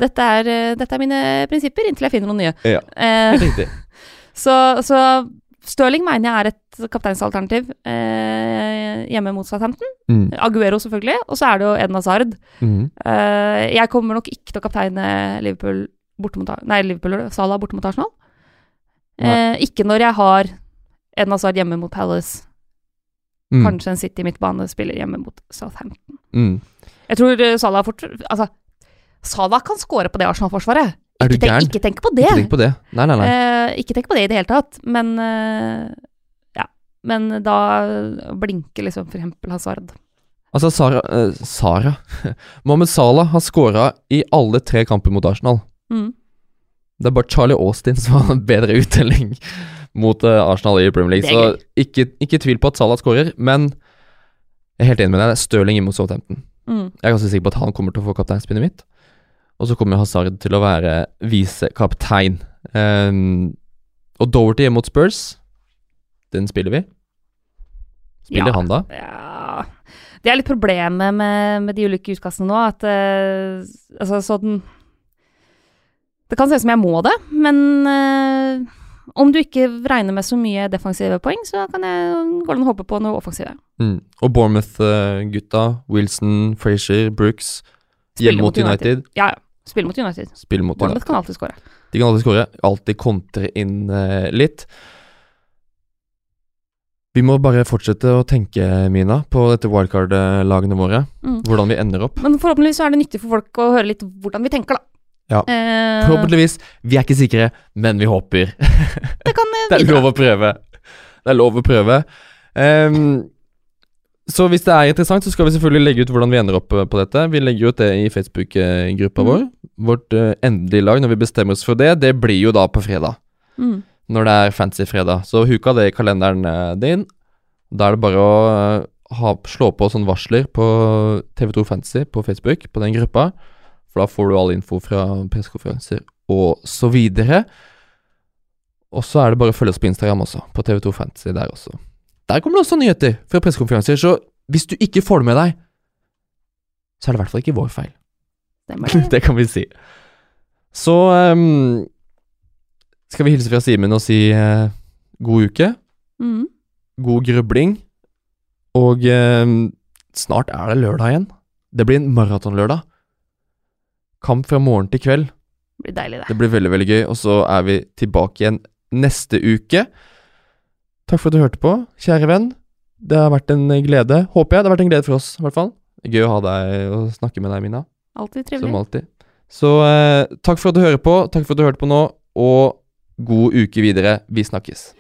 dette, er, eh, dette er mine prinsipper inntil jeg finner noen nye. Ja. Eh, Helt riktig. så, så Stirling mener jeg er et kapteinsalternativ eh, hjemme mot Southampton. Mm. Aguero, selvfølgelig. Og så er det jo Eden Hazard. Mm. Eh, jeg kommer nok ikke til å kapteine Liverpool borte mot Nei, Liverpool, Salah borte mot Arsenal. Eh, ikke når jeg har Eden Hazard hjemme mot Palace. Mm. Kanskje en City midtbanespiller hjemme mot Southampton. Mm. Jeg tror eh, Salah fort Altså, Salah kan score på det Arsenal-forsvaret. Du Ikke, tenk- ikke tenk på det. Ikke tenk på det. Nei, nei, nei. Eh, ikke tenk på det i det hele tatt, men eh, Ja. Men da blinker liksom for eksempel Hazard. Altså, Sara, eh, Sara. Mohammed Salah har skåra i alle tre kamper mot Arsenal. Mm. Det er bare Charlie Austin som har en bedre uttelling mot eh, Arsenal i Premier League. Så ikke, ikke tvil på at Salah skårer, men jeg er helt enig med deg. Stirling imot Southampton. Mm. Jeg er ganske sikker på at han kommer til å få kapteinspinnet mitt. Og så kommer Hazard til å være visekaptein. Um, og Doverty mot Spurs, den spiller vi. Spiller Ja. han da? Ja Det er litt problemet med, med de ulike utkastene nå, at uh, Altså, sånn Det kan se ut som jeg må det, men eh, om du ikke regner med så mye defensive poeng, så kan jeg, det an å håpe på noe offensive. Mm. Og Bournemouth-gutta, Wilson, Frazier, Brooks, hjemme mot United. Ja, ja. Spille mot United. Spill mot United. Bournemouth kan alltid skåre. De kan alltid skåre. Alltid kontre inn uh, litt. Vi må bare fortsette å tenke, Mina, på dette wildcard-lagene våre. Mm. Hvordan vi ender opp. Men forhåpentligvis er det nyttig for folk å høre litt hvordan vi tenker, da. Ja. Eh, Forhåpentligvis. Vi er ikke sikre, men vi håper. det kan eh, Det er lov å prøve. Det er lov å prøve. Um, så hvis det er interessant, så skal vi selvfølgelig legge ut hvordan vi ender opp eh, på dette. Vi legger ut det i Facebook-gruppa Mm. vår. Vårt uh, endelige lag, når vi bestemmer oss for det, det blir jo da på fredag. Mm. Når det er fancy fredag. Så huka det i kalenderen din. Da er det bare å ha, slå på sånne varsler på TV2 Fantasy på Facebook, på den gruppa. For da får du all info fra pressekonferanser og så videre. Og så er det bare å følge oss på Instagram også, på TV2 Fantasy der også. Der kommer det også nyheter fra pressekonferanser, så hvis du ikke får det med deg, så er det i hvert fall ikke vår feil. Det. det kan vi si. Så um, skal vi hilse fra Simen og si uh, god uke, Mm. god grubling, og uh, snart er det lørdag igjen. Det blir en maratonlørdag. Kamp fra morgen til kveld. Det blir deilig, det. Det blir veldig, veldig gøy, og så er vi tilbake igjen neste uke. Takk for at du hørte på, kjære venn. Det har vært en glede, håper jeg. Det har vært en glede for oss, i hvert fall. Gøy å ha deg og snakke med deg, Mina. Alltid Som alltid. Så eh, takk for at du hører på, takk for at du hørte på nå, og god uke videre. Vi snakkes.